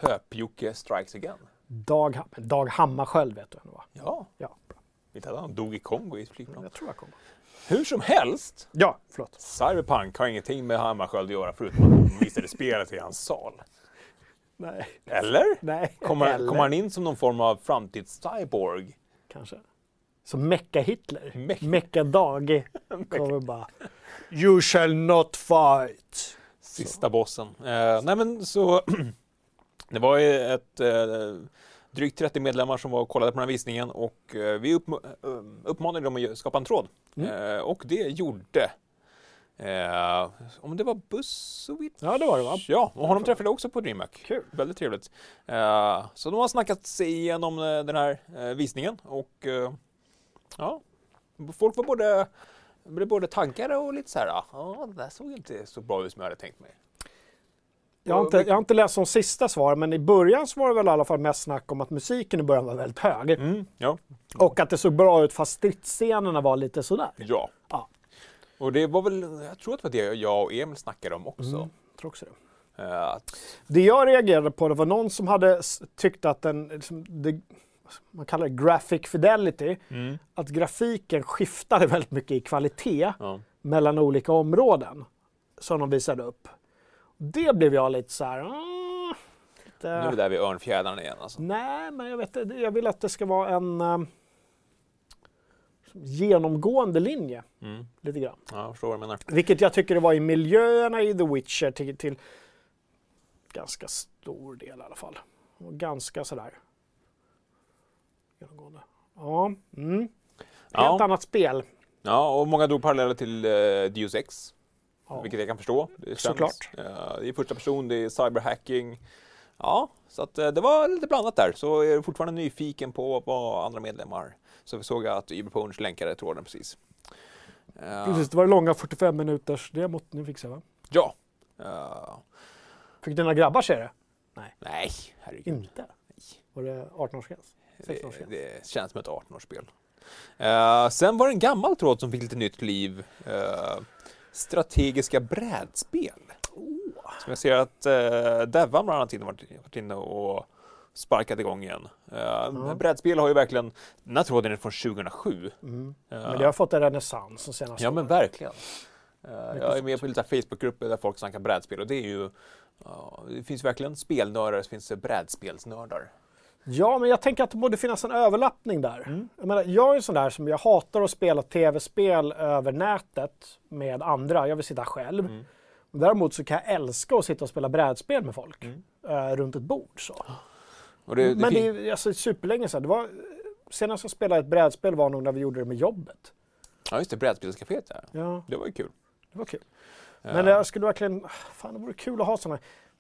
[SPEAKER 2] Höp-Jocke strikes again.
[SPEAKER 1] Dag, Dag Hammarskjöld vet du vem det var?
[SPEAKER 2] Ja,
[SPEAKER 1] Ja,
[SPEAKER 2] inte att han dog i Kongo i ett flygplan.
[SPEAKER 1] jag tror jag kommer.
[SPEAKER 2] Hur som helst,
[SPEAKER 1] Ja, förlåt.
[SPEAKER 2] Cyberpunk har ingenting med Hammarskjöld att göra förutom att de visade spelet i hans sal.
[SPEAKER 1] Nej.
[SPEAKER 2] Eller?
[SPEAKER 1] Nej.
[SPEAKER 2] Kommer,
[SPEAKER 1] Eller,
[SPEAKER 2] kommer han in som någon form av framtids-cyborg?
[SPEAKER 1] Kanske. Som Mecka-Hitler. Mecka-Dag. [laughs] Kommer bara. You shall not fight.
[SPEAKER 2] Sista bossen. Eh, nej men så [clears throat] Det var ju ett eh, drygt 30 medlemmar som var och kollade på den här visningen och eh, vi uppm- eh, uppmanade dem att skapa en tråd.
[SPEAKER 1] Mm.
[SPEAKER 2] Eh, och det gjorde eh, om det var Bussovic?
[SPEAKER 1] Ja, det var det va?
[SPEAKER 2] Ja, och honom träffade jag också på DreamHack.
[SPEAKER 1] Kul.
[SPEAKER 2] Väldigt trevligt. Eh, så de har snackat sig igenom eh, den här eh, visningen och eh, ja, folk var både, blev både tankade och lite så här, ja, det där såg inte så bra ut som jag hade tänkt mig.
[SPEAKER 1] Jag har, inte, jag har inte läst de sista svaren, men i början så var det väl i alla fall mest snack om att musiken i början var väldigt hög.
[SPEAKER 2] Mm, ja.
[SPEAKER 1] Och att det såg bra ut fast stridsscenerna var lite sådär.
[SPEAKER 2] ja. Och det var väl, jag tror att det var det jag och Emil snackade om också.
[SPEAKER 1] Mm. Jag tror också det.
[SPEAKER 2] Eh, att,
[SPEAKER 1] Det jag reagerade på det var någon som hade tyckt att den, liksom, det, man kallar det graphic fidelity,
[SPEAKER 2] mm,
[SPEAKER 1] att grafiken skiftade väldigt mycket i kvalitet
[SPEAKER 2] ja.
[SPEAKER 1] mellan olika områden som de visade upp. Det blev jag lite så här... "Mm, lite-
[SPEAKER 2] Nu är vi där vid örnfjädrarna igen alltså.
[SPEAKER 1] Nej, men jag, vet, jag vill att det ska vara en eh, genomgående linje.
[SPEAKER 2] Mm.
[SPEAKER 1] Lite grann.
[SPEAKER 2] Ja, jag förstår vad du menar.
[SPEAKER 1] Vilket jag tycker det var i miljöerna i The Witcher till, till ganska stor del i alla fall. Och ganska sådär genomgående. Ja, mm. Helt
[SPEAKER 2] Ja.
[SPEAKER 1] annat spel.
[SPEAKER 2] Ja, och många drog paralleller till uh, Deus Ex.
[SPEAKER 1] Ja.
[SPEAKER 2] Vilket jag kan förstå. Det känns,
[SPEAKER 1] Såklart.
[SPEAKER 2] eh, det är första person, det är cyberhacking. Ja, så att, eh, det var lite blandat där. Så är du fortfarande nyfiken på vad andra medlemmar så vi såg att Iberpunch länkade tråden precis. Eh,
[SPEAKER 1] Precis, det var det långa 45 minuters demot ni fixade va?
[SPEAKER 2] Ja. Eh,
[SPEAKER 1] Fick dina grabbar se det?
[SPEAKER 2] nej, herregud.
[SPEAKER 1] Inte? Var det 18-årsgräns?
[SPEAKER 2] Det,
[SPEAKER 1] 16-årsgräns?
[SPEAKER 2] det känns som ett 18-årsspel. Uh, sen var det en gammal tråd som fick lite nytt liv. Eh, strategiska brädspel. Som jag ser att uh, Devan bland annat varit inne och sparkat igång igen. Uh, Brädspel har ju verkligen, den här tråden är från 2007.
[SPEAKER 1] Mm.
[SPEAKER 2] Eh,
[SPEAKER 1] Men det har fått en renässans de senaste
[SPEAKER 2] Ja men verkligen. Eh, jag är med på lite Facebookgrupper där folk snackar brädspel och det är ju det finns verkligen spelnördar, så finns det brädspelsnördar.
[SPEAKER 1] Ja, men jag tänker att det borde finnas en överlappning där.
[SPEAKER 2] Mm.
[SPEAKER 1] Jag, menar, jag är en sån där som jag hatar att spela tv-spel över nätet med andra. Jag vill sitta själv.
[SPEAKER 2] Mm.
[SPEAKER 1] Däremot så kan jag älska att sitta och spela brädspel med folk
[SPEAKER 2] Mm.
[SPEAKER 1] eh, runt ett bord. Så.
[SPEAKER 2] Det,
[SPEAKER 1] men det är alltså, superlänge sedan. Det var, senast jag spelade ett brädspel var nog när vi gjorde det med jobbet.
[SPEAKER 2] Ja just det, brädspelscaféet ja.
[SPEAKER 1] Ja,
[SPEAKER 2] Det var ju kul.
[SPEAKER 1] det var kul.
[SPEAKER 2] Eh,
[SPEAKER 1] Men jag skulle verkligen... Fan, det vore kul att ha såna...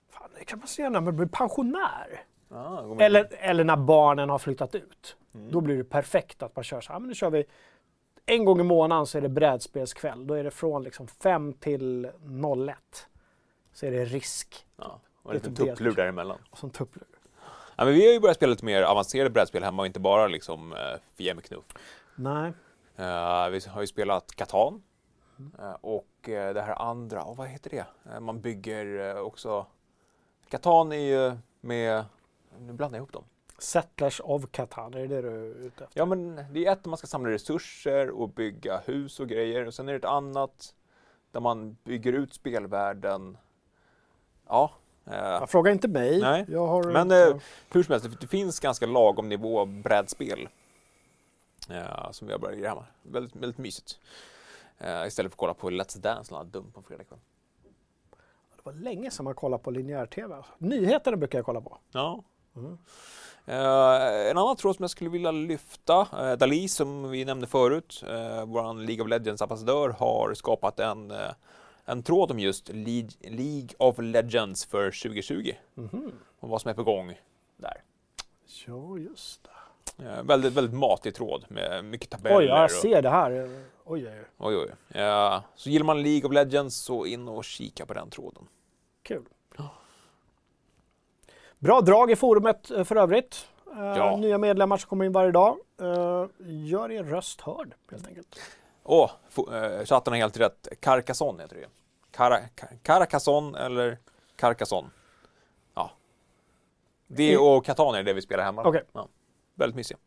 [SPEAKER 1] Fan, det kan man se när man blir pensionär.
[SPEAKER 2] ja, med.
[SPEAKER 1] Eller, eller när barnen har flyttat ut.
[SPEAKER 2] Mm.
[SPEAKER 1] Då blir det perfekt att man kör så här, men nu kör vi en gång i månaden så är det brädspelskväll. Då är det från liksom 5 till 01. Så är det risk
[SPEAKER 2] ja, och en liten
[SPEAKER 1] Lite
[SPEAKER 2] tupplur däremellan.
[SPEAKER 1] och sån tupplur.
[SPEAKER 2] Ja, men vi har ju börjat spela lite mer avancerade brädspel hemma och inte bara liksom uh, Fia med knuff.
[SPEAKER 1] Nej,
[SPEAKER 2] Eh, vi har ju spelat Catan. Eh, och eh, det här andra, oh, vad heter det? Eh, man bygger eh, också... Catan är ju med... Nu blandar jag ihop dem.
[SPEAKER 1] Settlers of Catan, är det det du är ute efter?
[SPEAKER 2] Ja men det är ett där man ska samla resurser och bygga hus och grejer och sen är det ett annat där man bygger ut spelvärlden. Ja, eh,
[SPEAKER 1] Jag frågar inte mig.
[SPEAKER 2] Nej,
[SPEAKER 1] Jag har,
[SPEAKER 2] men, eh, hur som helst, det- finns ganska lagom nivå brädspel. Ja, som vi har börjat hemma. Väldigt, väldigt mysigt. Eh, istället för att kolla på Let's Dance, något dumt på fredag kväll.
[SPEAKER 1] Det var länge sedan man kollade på linjär-tv. alltså. Nyheterna brukar jag kolla på.
[SPEAKER 2] Ja.
[SPEAKER 1] Mm.
[SPEAKER 2] Eh, en annan tråd som jag skulle vilja lyfta, uh, Dali som vi nämnde förut, uh, vår League of Legends ambassadör har skapat en, eh, en tråd om just Le- League of Legends för 2020
[SPEAKER 1] Mhm.
[SPEAKER 2] och vad som är på gång där.
[SPEAKER 1] Ja, just det.
[SPEAKER 2] Eh, väldigt, väldigt matig tråd med mycket tabeller.
[SPEAKER 1] Oj, ja, jag
[SPEAKER 2] och,
[SPEAKER 1] ser det här. Oj, oj, oj.
[SPEAKER 2] oj, oj. Eh, så gillar man League of Legends så in och kika på den tråden.
[SPEAKER 1] Kul. Bra drag i forumet eh, för övrigt. Eh,
[SPEAKER 2] Ja.
[SPEAKER 1] Nya medlemmar som kommer in varje dag. Eh, Gör er röst hörd helt enkelt.
[SPEAKER 2] Åh, oh, chatten har helt rätt. Carcassonne heter det. Cara, Ca- Carcassonne eller Carcassonne. Ja. Det och Catan är det vi spelar hemma.
[SPEAKER 1] Okej.
[SPEAKER 2] Ja. Väldigt mysiga.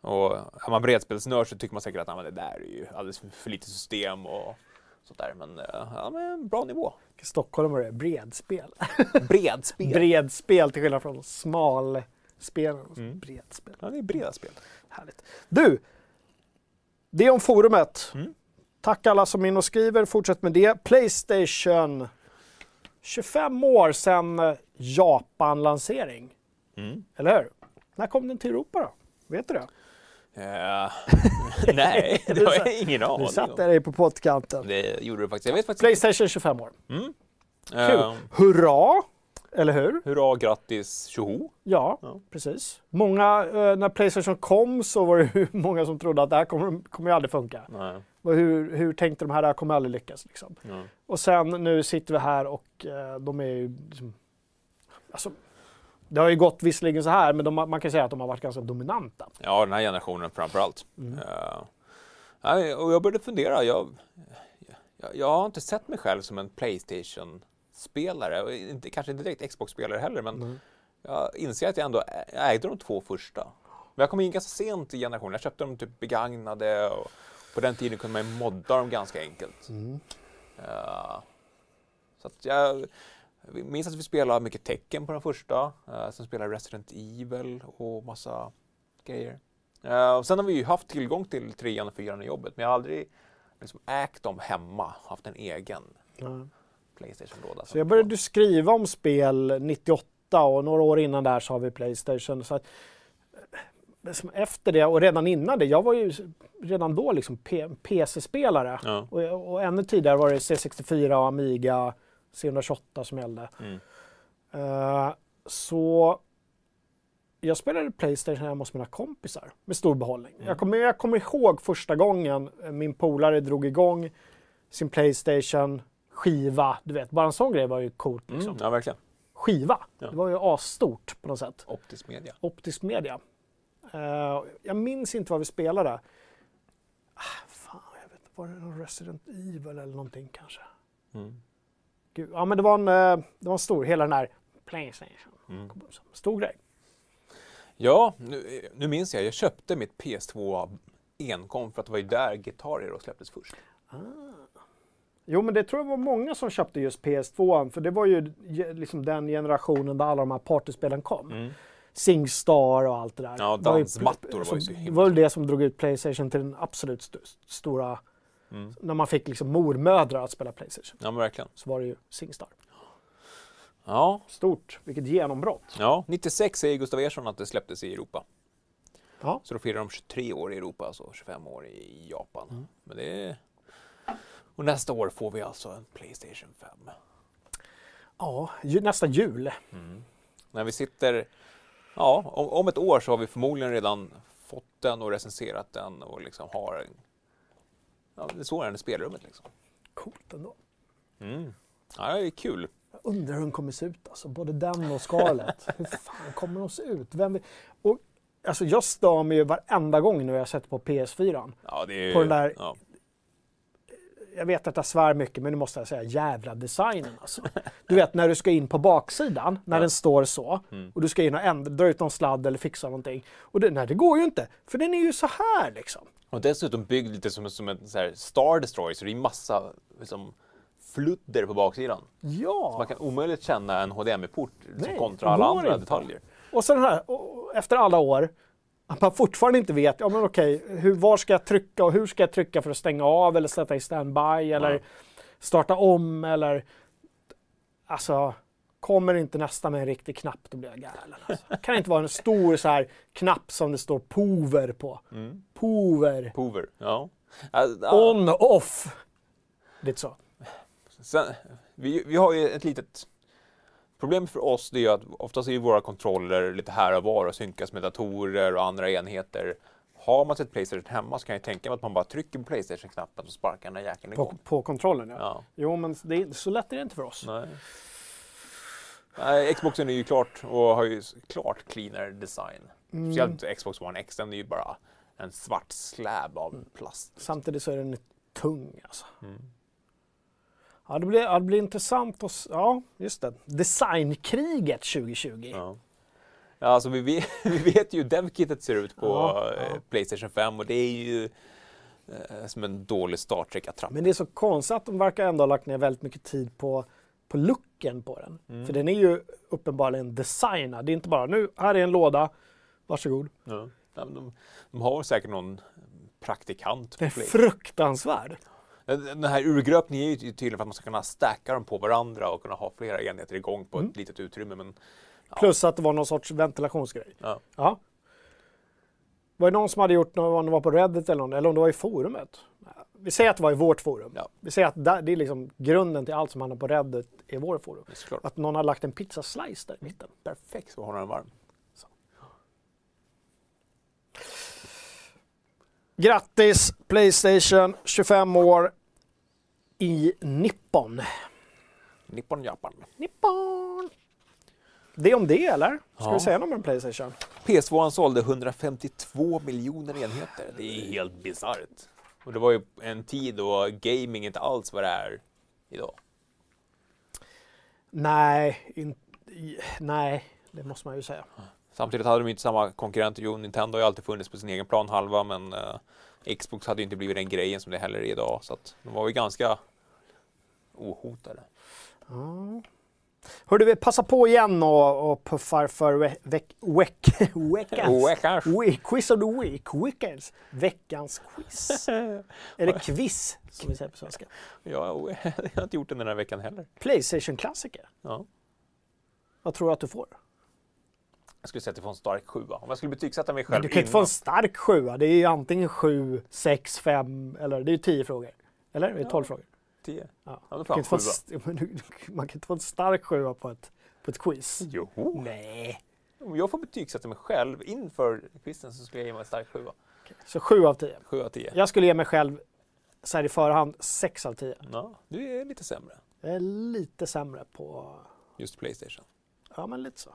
[SPEAKER 2] Och är man bredspelsnörd så tycker man säkert att "Ja, men det där är ju alldeles för- lite system och sånt där. Men, eh, ja, men bra nivå.
[SPEAKER 1] Stockholm är det bredspel. [laughs]
[SPEAKER 2] Bredspel.
[SPEAKER 1] Bredspel till skillnad från smalspel.
[SPEAKER 2] Mm.
[SPEAKER 1] Bredspel.
[SPEAKER 2] ja, det är breda spel.
[SPEAKER 1] Härligt. Du! Det om forumet.
[SPEAKER 2] Mm.
[SPEAKER 1] Tack alla som är in och skriver. Fortsätt med det. Playstation. 25 år sedan Japan-lansering.
[SPEAKER 2] Mm.
[SPEAKER 1] Eller hur? När kom den till Europa då? Vet du det?
[SPEAKER 2] Eh, [laughs] nej, [laughs] det har jag ingen aning
[SPEAKER 1] Du satte
[SPEAKER 2] om.
[SPEAKER 1] dig på pottkanten.
[SPEAKER 2] Det gjorde du faktiskt. Jag vet faktiskt
[SPEAKER 1] Playstation 25 år.
[SPEAKER 2] Mm.
[SPEAKER 1] Kul.
[SPEAKER 2] Eh,
[SPEAKER 1] Hurra! Eller hur?
[SPEAKER 2] hurra, grattis, tjoho.
[SPEAKER 1] Ja,
[SPEAKER 2] Ja.
[SPEAKER 1] precis. Många, eh, när Playstation kom så var det [laughs] ju många som trodde att det här kommer, kommer ju aldrig funka.
[SPEAKER 2] Nej.
[SPEAKER 1] Och Hur, hur tänkte de här, det här kommer aldrig lyckas liksom.
[SPEAKER 2] Ja.
[SPEAKER 1] Och sen nu sitter vi här och eh, de är ju liksom, alltså, det har ju gått visserligen så här, men de, man kan säga att de har varit ganska dominanta.
[SPEAKER 2] Ja, den här generationen framför allt.
[SPEAKER 1] Mm.
[SPEAKER 2] Nej, och jag började fundera. Jag, jag, jag har inte sett mig själv som en Playstation-spelare. Och inte, kanske inte direkt Xbox-spelare heller, men
[SPEAKER 1] Mm.
[SPEAKER 2] jag inser att jag ändå ägde de två första. Men jag kom in ganska sent i generationen. Jag köpte dem typ begagnade och på den tiden kunde man ju modda dem ganska enkelt.
[SPEAKER 1] Mm.
[SPEAKER 2] Eh, så att jag minns att vi spelade mycket tecken på den första. Uh, sen spelade Resident Evil och massa grejer. Eh, och sen har vi ju haft tillgång till trean och fyran i jobbet, men jag har aldrig liksom ägt dem hemma, haft en egen
[SPEAKER 1] Ja.
[SPEAKER 2] Playstation-låda.
[SPEAKER 1] Så jag började skriva om spel 98 och några år innan där så har vi Playstation. Så att, eh, efter det och redan innan det, jag var ju redan då liksom PC-spelare.
[SPEAKER 2] Ja.
[SPEAKER 1] Och, och ännu tidigare var det C64 och Amiga C128 som gällde.
[SPEAKER 2] Mm.
[SPEAKER 1] Eh, så jag spelade Playstation hemma hos mina kompisar med stor behållning.
[SPEAKER 2] Mm.
[SPEAKER 1] Jag, kommer, jag kommer ihåg första gången min polare drog igång sin Playstation skiva. Du vet, bara en sån grej var ju coolt. Liksom.
[SPEAKER 2] Mm, ja, verkligen.
[SPEAKER 1] Skiva,
[SPEAKER 2] Ja.
[SPEAKER 1] det var ju asstort på något sätt.
[SPEAKER 2] Optisk media.
[SPEAKER 1] Optisk media. Eh, jag minns inte vad vi spelade. Ah, fan, jag vet inte. Var det någon Resident Evil eller någonting kanske?
[SPEAKER 2] Mm.
[SPEAKER 1] Gud, ja, men det var en, eh, det var en stor, hela den här Playstation.
[SPEAKER 2] Mm.
[SPEAKER 1] Stor grej.
[SPEAKER 2] Ja, nu, nu minns jag. Jag köpte mitt PS2 enkom för att det var ju där Guitar Hero släpptes först.
[SPEAKER 1] Jo, men det tror jag var många som köpte just PS2, för det var ju liksom den generationen där alla de här partyspelen kom. Singstar och allt det där.
[SPEAKER 2] Ja,
[SPEAKER 1] Det
[SPEAKER 2] dansmattor var ju så
[SPEAKER 1] Det
[SPEAKER 2] himla
[SPEAKER 1] var väl det som drog ut Playstation till den absolut st- stora...
[SPEAKER 2] Mm.
[SPEAKER 1] När man fick liksom mormödrar att spela Playstation,
[SPEAKER 2] Ja, men verkligen.
[SPEAKER 1] så var det ju Singstar.
[SPEAKER 2] Ja,
[SPEAKER 1] Stort, vilket genombrott.
[SPEAKER 2] ja, 96 säger Gustav Ersson att det släpptes i Europa.
[SPEAKER 1] Ja.
[SPEAKER 2] Så då firar de 23 år i Europa, alltså 25 år i Japan.
[SPEAKER 1] Mm.
[SPEAKER 2] Men det är... Och nästa år får vi alltså en Playstation 5.
[SPEAKER 1] Ja, ju, nästa jul.
[SPEAKER 2] När vi sitter... Ja, om, om ett år så har vi förmodligen redan fått den och recenserat den och liksom har... en- Ja, det så den i spelrummet liksom.
[SPEAKER 1] Coolt ändå.
[SPEAKER 2] Mm. Ja, det är kul.
[SPEAKER 1] Jag undrar hur den kommer se ut alltså. Både den och Scarlett. [laughs] hur fan kommer de se ut? Vem... Och, alltså jag stör mig ju varenda gång nu jag sätter på PS4.
[SPEAKER 2] Ja, det är,
[SPEAKER 1] På den där-
[SPEAKER 2] Ja.
[SPEAKER 1] Jag vet att jag svär mycket, men nu måste jag säga jävla designen alltså. Du vet när du ska in på baksidan, när
[SPEAKER 2] Ja.
[SPEAKER 1] den står så,
[SPEAKER 2] Mm.
[SPEAKER 1] och du ska in och ändra, dra ut någon sladd eller fixa någonting. Och det, nej, det går ju inte, för den är ju så här liksom.
[SPEAKER 2] Och dessutom byggd lite som, som en så här Star Destroyer, så det är massa liksom, fludder på baksidan. Så
[SPEAKER 1] Ja!
[SPEAKER 2] man kan omöjligt känna en HDMI-port som
[SPEAKER 1] Nej,
[SPEAKER 2] kontra alla andra
[SPEAKER 1] inte.
[SPEAKER 2] detaljer.
[SPEAKER 1] Och så den här, och efter alla år, att man fortfarande inte vet, ja men okej, hur, var ska jag trycka och hur ska jag trycka för att stänga av eller sätta i standby eller
[SPEAKER 2] Ja.
[SPEAKER 1] starta om eller... Alltså, kommer inte nästa med en riktig knapp då blir jag galen. Alltså. Det kan inte vara en stor så här knapp som det står pover på.
[SPEAKER 2] Mm.
[SPEAKER 1] Pover.
[SPEAKER 2] Pover, ja. Ja, ja.
[SPEAKER 1] On, off. Lite så.
[SPEAKER 2] Sen, vi, vi har ju ett litet problem för oss, det är att oftast är våra kontroller lite här och var och synkas med datorer och andra enheter. Har man sitt Playstation hemma så kan jag tänka mig att man bara trycker på Playstation-knappen och sparkar den där jäkeln
[SPEAKER 1] På,
[SPEAKER 2] igång.
[SPEAKER 1] på kontrollen ja.
[SPEAKER 2] Ja,
[SPEAKER 1] Jo men det är, så lätt är det inte för oss.
[SPEAKER 2] nej. Nej, Xboxen är ju klart och har ju klart cleanare design.
[SPEAKER 1] Mm.
[SPEAKER 2] Speciellt Xbox One X, den är ju bara en svart slab av plast.
[SPEAKER 1] Samtidigt så är den tung alltså.
[SPEAKER 2] Mm.
[SPEAKER 1] Ja, det blir, ja, det blir intressant att... Ja, just det. Designkriget 2020.
[SPEAKER 2] Ja. Ja, alltså vi vet, [laughs] vi vet ju hur devkitet ser ut på
[SPEAKER 1] Ja,
[SPEAKER 2] eh,
[SPEAKER 1] ja.
[SPEAKER 2] Playstation 5 och det är ju eh, som en dålig Star Trek-attrapp.
[SPEAKER 1] Men det är så konstigt att de verkar ändå ha lagt ner väldigt mycket tid på, på looken på den.
[SPEAKER 2] Mm.
[SPEAKER 1] För den är ju uppenbarligen designad. Det är inte bara nu, här är en låda, varsågod.
[SPEAKER 2] Ja. Men de, de har säkert någon praktikant
[SPEAKER 1] Den är fruktansvärd.
[SPEAKER 2] Den den här urgröpningen är ju tydligen för att man ska kunna stacka dem på varandra och kunna ha flera enheter igång på
[SPEAKER 1] Mm.
[SPEAKER 2] ett litet utrymme. Men Ja.
[SPEAKER 1] Plus att det var någon sorts ventilationsgrej.
[SPEAKER 2] ja,
[SPEAKER 1] Ja. Var det någon som hade gjort något, om det var på Reddit eller någon, eller om det var i forumet? Vi säger att det var i vårt forum.
[SPEAKER 2] Ja.
[SPEAKER 1] Vi säger att det är liksom grunden till allt som handlar på Reddit i vår forum.
[SPEAKER 2] det.
[SPEAKER 1] Att någon har lagt en pizzaslice där i mitten.
[SPEAKER 2] Perfekt så håller den varm.
[SPEAKER 1] Grattis Playstation, 25 år i Nippon.
[SPEAKER 2] Nippon Japan.
[SPEAKER 1] Nippon! Det om det eller? Ska
[SPEAKER 2] Ja.
[SPEAKER 1] vi säga något om Playstation?
[SPEAKER 2] PS2 sålde 152 miljoner enheter. Det är helt bisarrt. Och det var ju en tid då gaming inte alls var det är idag.
[SPEAKER 1] Nej, in, nej, det måste man ju säga.
[SPEAKER 2] Samtidigt hade de inte samma konkurrenter. Jo, Nintendo har ju alltid funnits på sin egen plan halva, men eh, Xbox hade ju inte blivit den grejen som det heller är idag. Så att de var ju ganska ohotade.
[SPEAKER 1] Ja. Hörde vi passa på igen och, och puffar för ve- veck, veck, veckans, [laughs] we, quiz of the week, weekends, veckans quiz. [laughs] Eller quiz som vi säger på svenska.
[SPEAKER 2] Ja, [laughs] jag har inte gjort den den här veckan heller.
[SPEAKER 1] Playstation-klassiker.
[SPEAKER 2] Ja.
[SPEAKER 1] Vad tror du att du får?
[SPEAKER 2] Jag skulle säga att jag får en stark sjua. Om jag skulle betygsätta mig
[SPEAKER 1] Men
[SPEAKER 2] själv
[SPEAKER 1] du kan inte få en
[SPEAKER 2] innan-
[SPEAKER 1] stark sjua. Det är ju antingen sju, sex, fem eller det är ju tio frågor. Eller? Det är tolv
[SPEAKER 2] Ja.
[SPEAKER 1] frågor.
[SPEAKER 2] Tio.
[SPEAKER 1] Ja.
[SPEAKER 2] Ja, då får
[SPEAKER 1] kan inte få
[SPEAKER 2] en [laughs]
[SPEAKER 1] men Man kan inte få en stark sjua på ett på ett quiz?
[SPEAKER 2] Jo.
[SPEAKER 1] Nej.
[SPEAKER 2] Om jag får betygsätta mig själv inför quizen så skulle jag ge mig en stark sjua.
[SPEAKER 1] Så 7 av 10.
[SPEAKER 2] Sju av tio.
[SPEAKER 1] Jag skulle ge mig själv så här i förhand 6 av 10.
[SPEAKER 2] Ja, du är lite sämre.
[SPEAKER 1] Jag är lite sämre på...
[SPEAKER 2] Just Playstation.
[SPEAKER 1] Ja, men lite så.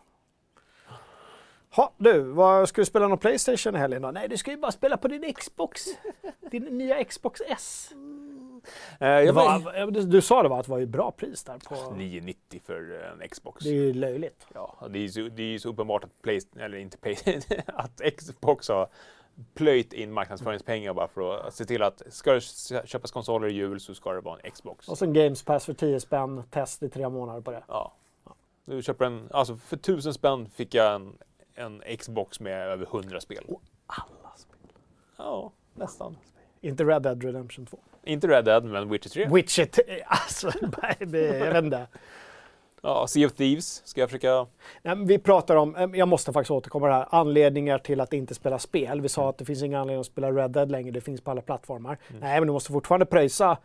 [SPEAKER 1] Ha, du, vad, ska du spela någon Playstation i helgen då? Nej, du ska ju bara spela på din Xbox. Din nya Xbox S.
[SPEAKER 2] Eh,
[SPEAKER 1] Det
[SPEAKER 2] jag
[SPEAKER 1] var, du, du sa det var att det var ju bra pris där på...
[SPEAKER 2] 990 för en Xbox.
[SPEAKER 1] Det är ju löjligt.
[SPEAKER 2] Ja, det är ju det är så uppenbart att Playstation, eller inte Playstation, [laughs] att Xbox har plöjt in marknadsföringspengar bara för att se till att ska det köpas konsoler i jul så ska det vara en Xbox.
[SPEAKER 1] Och sen Games Pass för 10 spänn, test i tre månader på det.
[SPEAKER 2] Ja. Du köper en, alltså för tusen spänn fick jag en, en Xbox med över 100 spel.
[SPEAKER 1] Alla spel.
[SPEAKER 2] Ja, nästan.
[SPEAKER 1] Inte Red Dead Redemption 2.
[SPEAKER 2] Inte Red Dead, men Witcher 3.
[SPEAKER 1] Witcher, t- [laughs] alltså, det, jag vet inte.
[SPEAKER 2] Ja, Sea of Thieves ska jag försöka...
[SPEAKER 1] Nej, Vi pratar om, eh, jag måste faktiskt återkomma här, anledningar till att inte spela spel. Vi sa att det finns inga anledningar att spela Red Dead längre, det finns på alla plattformar. Nej, men du måste fortfarande pröjsa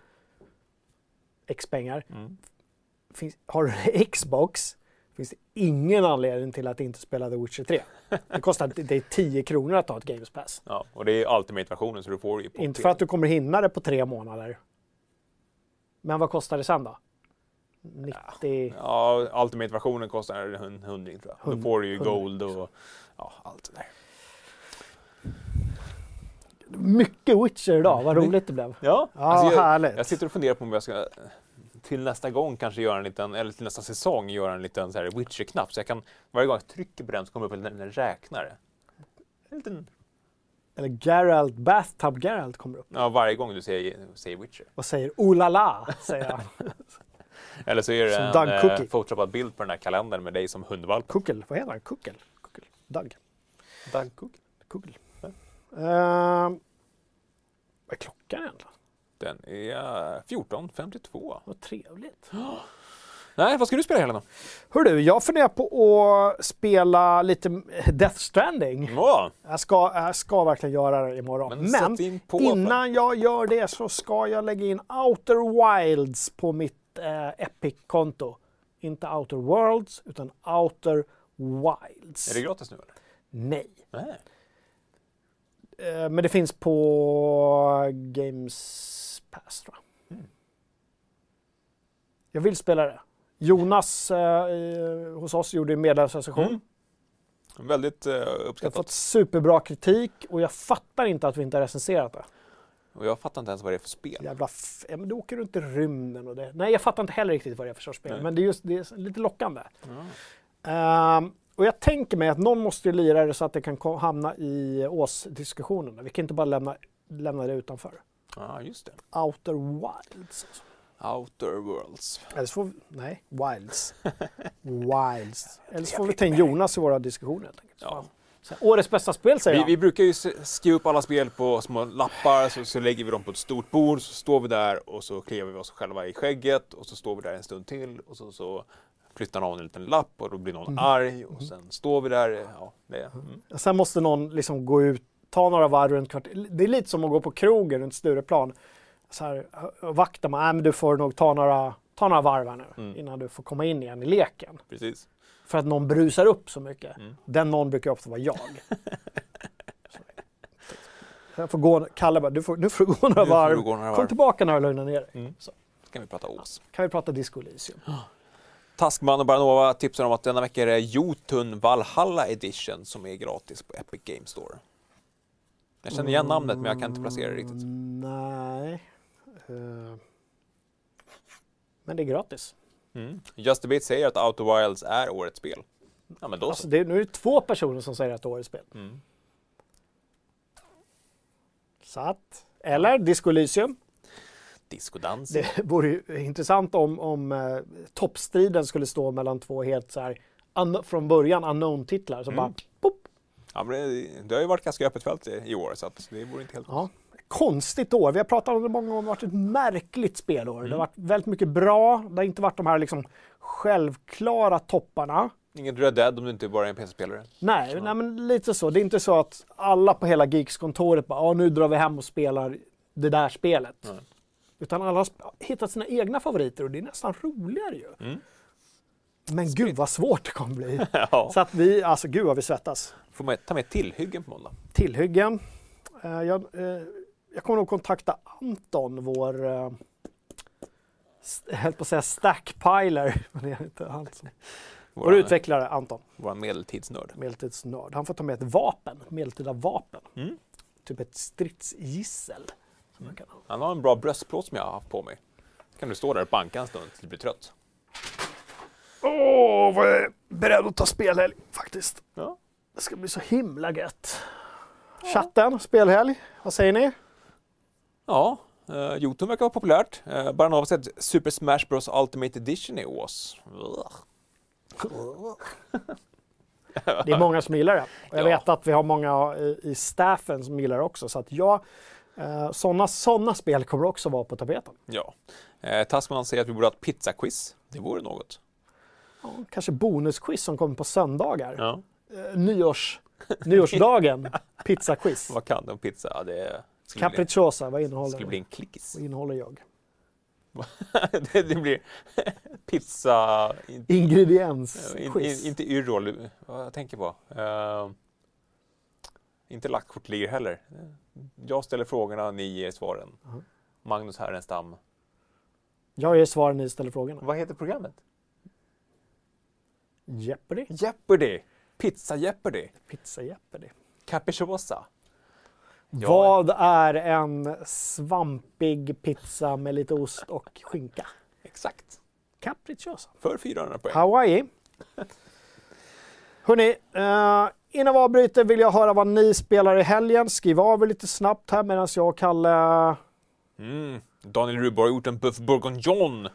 [SPEAKER 1] X-pengar.
[SPEAKER 2] Mm.
[SPEAKER 1] Finns, har du [laughs] Xbox finns det ingen anledning till att inte spela The Witcher 3. Det kostar det är 10 kronor att ta ett Games Pass.
[SPEAKER 2] Ja, och det är Ultimate-versionen så du får ju på
[SPEAKER 1] Inte för att du kommer hinna det på tre månader. Men vad kostar det sen då? 90...
[SPEAKER 2] Ja, Ultimate-versionen kostar en hundring tror jag. Då får du ju Gold och ja, allt det där.
[SPEAKER 1] Mycket Witcher idag, vad roligt det blev.
[SPEAKER 2] Ja,
[SPEAKER 1] Ja,
[SPEAKER 2] alltså jag,
[SPEAKER 1] härligt.
[SPEAKER 2] jag sitter och funderar på om jag ska till nästa gång kanske göra en liten, eller till nästa säsong göra en liten så här Witcher-knapp. Så jag kan, varje gång jag trycker på den så kommer det upp en, en räknare. En liten,
[SPEAKER 1] Eller Geralt, Bathtub Geralt kommer upp
[SPEAKER 2] ja, varje gång du säger, säger Witcher.
[SPEAKER 1] och säger oh la la, säger han. [laughs]
[SPEAKER 2] Eller så är det
[SPEAKER 1] Som
[SPEAKER 2] en eh,
[SPEAKER 1] Cookie.
[SPEAKER 2] photoshopad bild på den här kalendern med dig som hundvalp.
[SPEAKER 1] Kuckel, vad heter han? Kuckel? Kuckel. Doug.
[SPEAKER 2] Doug Cookie.
[SPEAKER 1] Kuckel. Ehm, vad är klockan egentligen?
[SPEAKER 2] Den är eh, 14.52.
[SPEAKER 1] Vad trevligt. [gasps]
[SPEAKER 2] Nej, vad ska du spela helgen då?
[SPEAKER 1] Hör du, jag funderar på att spela lite Death Stranding.
[SPEAKER 2] Ja,
[SPEAKER 1] Jag ska, jag ska verkligen göra det imorgon.
[SPEAKER 2] men,
[SPEAKER 1] Men,
[SPEAKER 2] in på.
[SPEAKER 1] innan jag gör det så ska jag lägga in Outer Wilds på mitt eh, Epic-konto. Inte Outer Worlds, utan Outer Wilds.
[SPEAKER 2] Är det gratis nu eller?
[SPEAKER 1] Nej.
[SPEAKER 2] Nej.
[SPEAKER 1] Eh, men det finns på Games Pass tror jag.
[SPEAKER 2] Mm.
[SPEAKER 1] Jag vill spela det. Jonas eh, hos oss gjorde en medlemsrecension.
[SPEAKER 2] Mm. Väldigt eh,
[SPEAKER 1] Jag har
[SPEAKER 2] uppskattat.
[SPEAKER 1] fått superbra kritik och jag fattar inte att vi inte har recenserat det.
[SPEAKER 2] Och jag fattar inte ens vad det är för spel.
[SPEAKER 1] Jävla f- ja, men du åker runt i rymden och det. Nej, jag fattar inte heller riktigt vad det är för sorts spel.
[SPEAKER 2] Nej.
[SPEAKER 1] Men det är just det är lite lockande.
[SPEAKER 2] Ja.
[SPEAKER 1] Ehm, och jag tänker mig att någon måste lira det så att det kan hamna i årsdiskussionerna. Vi kan inte bara lämna, lämna det utanför.
[SPEAKER 2] Ja, just det.
[SPEAKER 1] Outer Wilds. Alltså.
[SPEAKER 2] Outer Worlds.
[SPEAKER 1] Eller så får vi, nej, Wilds. [laughs] Wilds. Eller så får vi ta in Jonas i våra diskussioner helt enkelt.
[SPEAKER 2] Ja.
[SPEAKER 1] Så, årets bästa spel säger
[SPEAKER 2] Vi,
[SPEAKER 1] jag.
[SPEAKER 2] vi brukar ju skriva upp alla spel på små lappar, så, så lägger vi dem på ett stort bord, så står vi där och så kliar vi oss själva i skägget och så står vi där en stund till och så, så flyttar någon en liten lapp och då blir någon arg och sen står vi där. Ja, det, mm.
[SPEAKER 1] Sen måste någon liksom gå ut, ta några varv runt kvarteret. Det är lite som att gå på krogen runt Stureplan. Så här, vakten bara, nej men du får nog ta några, ta några varv här nu
[SPEAKER 2] Mm.
[SPEAKER 1] innan du får komma in igen i leken.
[SPEAKER 2] Precis.
[SPEAKER 1] För att någon brusar upp så mycket.
[SPEAKER 2] Mm.
[SPEAKER 1] Den någon brukar ofta vara jag. [laughs] Jag får gå, Kalle bara, du får, nu får du gå några varv.
[SPEAKER 2] gå några
[SPEAKER 1] Kom
[SPEAKER 2] varv.
[SPEAKER 1] tillbaka när du lugnar ner dig.
[SPEAKER 2] Mm.
[SPEAKER 1] Så.
[SPEAKER 2] kan vi prata ås.
[SPEAKER 1] Kan vi prata Disco Elysium? [gasps]
[SPEAKER 2] Taskman och Baranova tipsar om att denna vecka är det Jotun Valhalla Edition som är gratis på Epic Games Store. Jag känner igen namnet men jag kan inte placera det riktigt.
[SPEAKER 1] Mm, Nej. Eh, men det är gratis.
[SPEAKER 2] Mm. Just a Bit säger att Outer Wilds är årets spel. Ja men då
[SPEAKER 1] Alltså
[SPEAKER 2] så.
[SPEAKER 1] det, nu är det två personer som säger att det är årets spel.
[SPEAKER 2] Mm.
[SPEAKER 1] Så att, eller Disco Elysium.
[SPEAKER 2] Discodans.
[SPEAKER 1] Det [laughs] vore ju intressant om, om eh, toppstriden skulle stå mellan två helt så här, från början unknown-titlar. som
[SPEAKER 2] Mm.
[SPEAKER 1] bara, pop.
[SPEAKER 2] Ja, men det, det har ju varit ganska öppet fält i, i år så att det vore inte helt
[SPEAKER 1] Ja. Konstigt år. Vi har pratat om det många gånger. Det har varit ett märkligt spelår.
[SPEAKER 2] Mm.
[SPEAKER 1] Det har varit väldigt mycket bra. Det har inte varit de här liksom självklara topparna.
[SPEAKER 2] Inget Red Dead om du inte bara är en PC-spelare.
[SPEAKER 1] Nej, nej, men lite så. Det är inte så att alla på hela Geeks-kontoret bara, "Ja, nu drar vi hem och spelar det där spelet.
[SPEAKER 2] Nej.
[SPEAKER 1] Utan alla har hittat sina egna favoriter och det är nästan roligare ju.
[SPEAKER 2] Mm.
[SPEAKER 1] Men gud vad svårt det kommer bli. [laughs]
[SPEAKER 2] ja.
[SPEAKER 1] Så att vi, alltså gud vad vi svettas.
[SPEAKER 2] Får man ta med tillhyggen på måndag?
[SPEAKER 1] Tillhyggen. Eh, jag, eh, jag kommer nog kontakta Anton, vår, eh, jag höll på att säga stackpiler, [laughs] men det är inte han som. Vår
[SPEAKER 2] Vår,
[SPEAKER 1] utvecklare Anton,
[SPEAKER 2] vår medeltidsnörd.
[SPEAKER 1] medeltidsnörd. Han får ta med ett vapen, ett medeltida vapen.
[SPEAKER 2] Mm.
[SPEAKER 1] Typ ett stridsgissel. Ha.
[SPEAKER 2] Han har en bra bröstplåt som jag har haft på mig. Kan du stå där och banka en stund tills du blir trött?
[SPEAKER 1] Åh, vad jag är beredd att ta spelhelg faktiskt.
[SPEAKER 2] Ja.
[SPEAKER 1] Det ska bli så himla gött. Chatten, spelhelg, vad säger ni?
[SPEAKER 2] Ja, uh, Jotun verkar vara populärt. Uh, bara har sett Super Smash Bros Ultimate Edition i Ås.
[SPEAKER 1] Det är många som gillar det. Och jag
[SPEAKER 2] Ja.
[SPEAKER 1] vet att vi har många i, i staffen som gillar det också. Så att ja, eh, sådana såna spel kommer också vara på tapeten.
[SPEAKER 2] Ja. Uh, Tasman säger att vi borde ha ett pizzaquiz. Det vore något.
[SPEAKER 1] Ja, kanske bonusquiz som kommer på söndagar.
[SPEAKER 2] Ja.
[SPEAKER 1] Eh, nyårs, nyårsdagen, [laughs] pizzaquiz.
[SPEAKER 2] Vad kan du om pizza? Ja, Det skulle,
[SPEAKER 1] Capricciosa, vad
[SPEAKER 2] skulle
[SPEAKER 1] innehåller,
[SPEAKER 2] bli en klickis.
[SPEAKER 1] vad innehåller jag? [laughs]
[SPEAKER 2] det, det blir [laughs] pizza... In,
[SPEAKER 1] Ingrediensquiz.
[SPEAKER 2] in, in, inte yrrol, vad jag tänker på. Uh, inte lackkortlir heller. Jag ställer frågorna, ni ger svaren.
[SPEAKER 1] Mhm.
[SPEAKER 2] Magnus Härenstam.
[SPEAKER 1] Jag ger svaren, ni ställer frågorna.
[SPEAKER 2] Vad heter programmet?
[SPEAKER 1] Jeopardy?
[SPEAKER 2] Jeopardy! Pizza Jeopardy!
[SPEAKER 1] Pizza Jeopardy.
[SPEAKER 2] Capricciosa. Ja.
[SPEAKER 1] Vad är en svampig pizza med lite ost och skinka?
[SPEAKER 2] Exakt.
[SPEAKER 1] Capricciosa.
[SPEAKER 2] För 400 poäng.
[SPEAKER 1] Hawaii. [laughs] Hörni, eh, innan vi avbryter vill jag höra vad ni spelar i helgen. Skriv av er lite snabbt här medan jag och Kalle...
[SPEAKER 2] Mm. Daniel Ruborg har gjort en Buff Bourguignon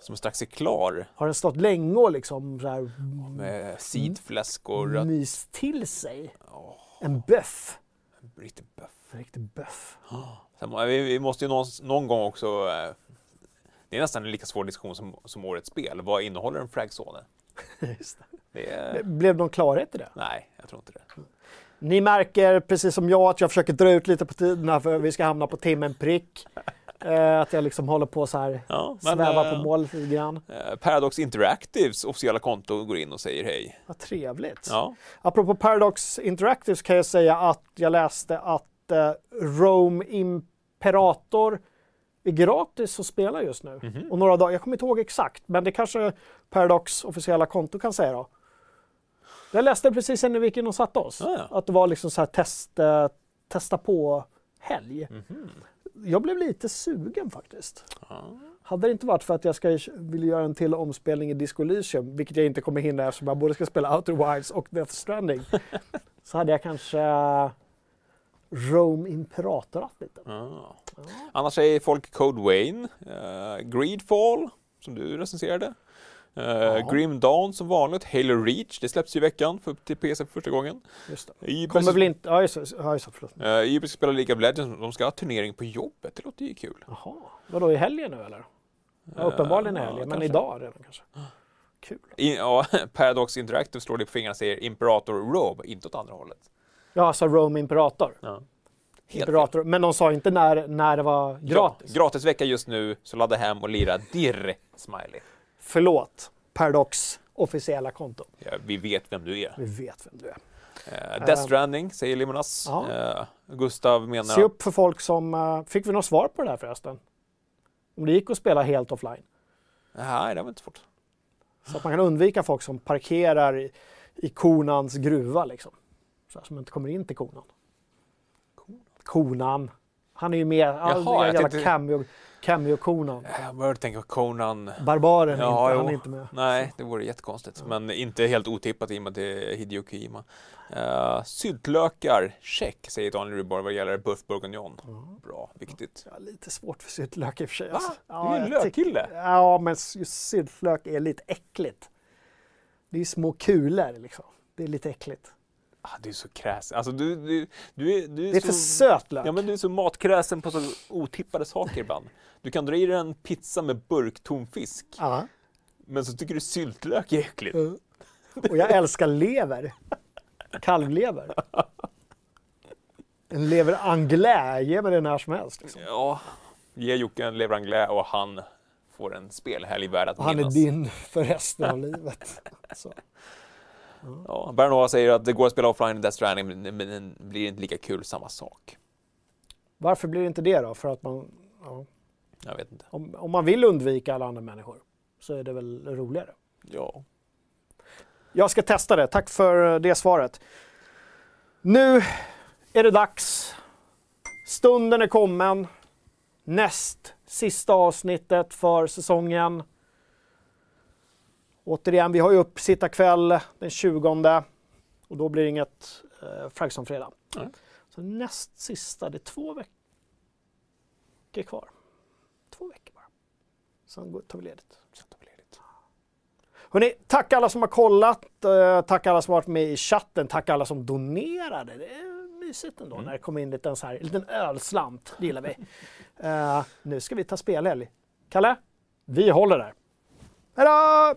[SPEAKER 2] som strax är klar
[SPEAKER 1] Har den stått länge och liksom så här
[SPEAKER 2] med sidfläsk och rött.
[SPEAKER 1] mys till sig?
[SPEAKER 2] Åh,
[SPEAKER 1] En böff.
[SPEAKER 2] riktig buff.
[SPEAKER 1] En riktig böff.
[SPEAKER 2] Må- vi, vi måste ju någon, någon gång också... Eh, det är nästan en lika svår diskussion som, som årets spel. Vad innehåller en fragzone? [laughs]
[SPEAKER 1] Just det.
[SPEAKER 2] Det är,
[SPEAKER 1] Blev någon klarhet i det?
[SPEAKER 2] nej, jag tror inte det.
[SPEAKER 1] Ni märker precis som jag att jag försöker dra ut lite på tiden här för vi ska hamna på timmen prick. [laughs] Eh, att jag liksom håller på så här,
[SPEAKER 2] Ja, men,
[SPEAKER 1] svävar
[SPEAKER 2] eh,
[SPEAKER 1] på mål lite grann.
[SPEAKER 2] Eh, Paradox Interactives officiella konto går in och säger hej.
[SPEAKER 1] Vad trevligt.
[SPEAKER 2] Ja,
[SPEAKER 1] Apropå Paradox Interactive så kan jag säga att jag läste att eh, Rome Imperator är gratis att spela just nu.
[SPEAKER 2] Mhm.
[SPEAKER 1] Och några dagar, jag kommer inte ihåg exakt, men det kanske Paradox officiella konto kan säga då. Jag läste precis innan vi gick in och satte oss.
[SPEAKER 2] Ah, ja.
[SPEAKER 1] Att det var liksom så här test, eh, testa på helg.
[SPEAKER 2] Mhm.
[SPEAKER 1] Jag blev lite sugen faktiskt.
[SPEAKER 2] Ja.
[SPEAKER 1] Hade det inte varit för att jag ska, vill göra en till omspelning i Disco Elysium, vilket jag inte kommer hinna eftersom jag både ska spela Outer Wilds och Death Stranding, [laughs] så hade jag kanske eh, Rome Imperatorat lite.
[SPEAKER 2] Ja. Annars säger folk Code Wayne, eh, Greedfall, som du recenserade. Uh, Grim Dawn som vanligt, Halo Reach, det släpps ju i veckan för, till PC för första gången.
[SPEAKER 1] Just det. Kommer väl inte... Ja, just. Ja, just förlåt.
[SPEAKER 2] uh, ska spela League of Legends, de ska ha turnering på jobbet, det låter ju kul.
[SPEAKER 1] Jaha. Vadå, i helgen nu eller? Ja, uppenbarligen i
[SPEAKER 2] ja,
[SPEAKER 1] helgen, men
[SPEAKER 2] kanske.
[SPEAKER 1] idag redan kanske. Kul.
[SPEAKER 2] I, ja, [laughs] Paradox Interactive slår det på fingrarna och säger Imperator Robe, inte åt andra hållet.
[SPEAKER 1] Ja, alltså Rome Imperator.
[SPEAKER 2] Ja.
[SPEAKER 1] Imperator. Men de sa inte när, när det var gratis.
[SPEAKER 2] Ja, gratisvecka just nu, så ladda hem och lira Dirr Smiley.
[SPEAKER 1] Förlåt. Paradox officiella konto.
[SPEAKER 2] Ja, vi vet vem du är.
[SPEAKER 1] Vi vet vem du är.
[SPEAKER 2] Uh, Death Stranding, säger Limonas. Eh, Gustav menar...
[SPEAKER 1] Se upp för folk som... eh, fick vi något svar på det här förresten? Om det gick att spela helt offline.
[SPEAKER 2] Nej, det var inte svårt.
[SPEAKER 1] Så att man kan undvika folk som parkerar i, i konans gruva liksom. Så här, som inte kommer in till konan. Konan. Han är ju med. All
[SPEAKER 2] Jaha, jag
[SPEAKER 1] jävla
[SPEAKER 2] tänkte-
[SPEAKER 1] cameo, cameo-konan.
[SPEAKER 2] Jag började tänka på Conan.
[SPEAKER 1] Barbaren,
[SPEAKER 2] Ja,
[SPEAKER 1] inte, han är inte med.
[SPEAKER 2] Nej, det vore jättekonstigt. Men inte helt otippat i och med att det är Hideo Kojima. Uh, syltlökar, check, säger Daniel Ruborg vad gäller Buff Bourguignon. Bra, viktigt.
[SPEAKER 1] Ja, lite svårt för syltlök i och för sig.
[SPEAKER 2] Va?
[SPEAKER 1] alltså.
[SPEAKER 2] Du är en lökkille.
[SPEAKER 1] Ja, men just syltlök är lite äckligt. Det är små kulor liksom. Det är lite äckligt.
[SPEAKER 2] Ah, du är så kräsen. Alltså, du, du, du är, du är
[SPEAKER 1] Det är
[SPEAKER 2] så...
[SPEAKER 1] för söt lök.
[SPEAKER 2] Ja, men du är så matkräsen på så otippade saker ibland. Du kan dra i dig en pizza med burktom fisk,
[SPEAKER 1] Ja.
[SPEAKER 2] men så tycker du syltlök är äckligt.
[SPEAKER 1] Uh. Och jag älskar lever. Kalvlever. En lever anglais, ge mig det när som helst. Liksom.
[SPEAKER 2] Ja, ge Jocke en lever anglais och han får en spelhelg värd att
[SPEAKER 1] Och han är
[SPEAKER 2] minnas.
[SPEAKER 1] din för resten av livet. Så.
[SPEAKER 2] Ja, Bernard säger att det går att spela offline i Death Stranding, men men blir inte lika kul samma sak.
[SPEAKER 1] Varför blir det inte det då? För att man, ja,
[SPEAKER 2] Jag vet inte.
[SPEAKER 1] om, om man vill undvika alla andra människor så är det väl roligare.
[SPEAKER 2] Ja.
[SPEAKER 1] Jag ska testa det. Tack för det svaret. Nu är det dags. Stunden är kommen. Näst sista avsnittet för säsongen. Återigen, vi har ju uppsittarkväll den 20 och då blir det inget eh, Fragsson-fredag.
[SPEAKER 2] Nej.
[SPEAKER 1] Så näst sista, det är två veckor kvar. Två veckor bara. Sen tar vi ledigt. Hörrni, tack alla som har kollat, eh, tack alla som har varit med i chatten, tack alla som donerade. Det är mysigt ändå när det kommer in lite en så här, en liten ölslant, det gillar vi. Eh, nu ska vi ta spelhelg. Kalle, vi håller där. Hej då!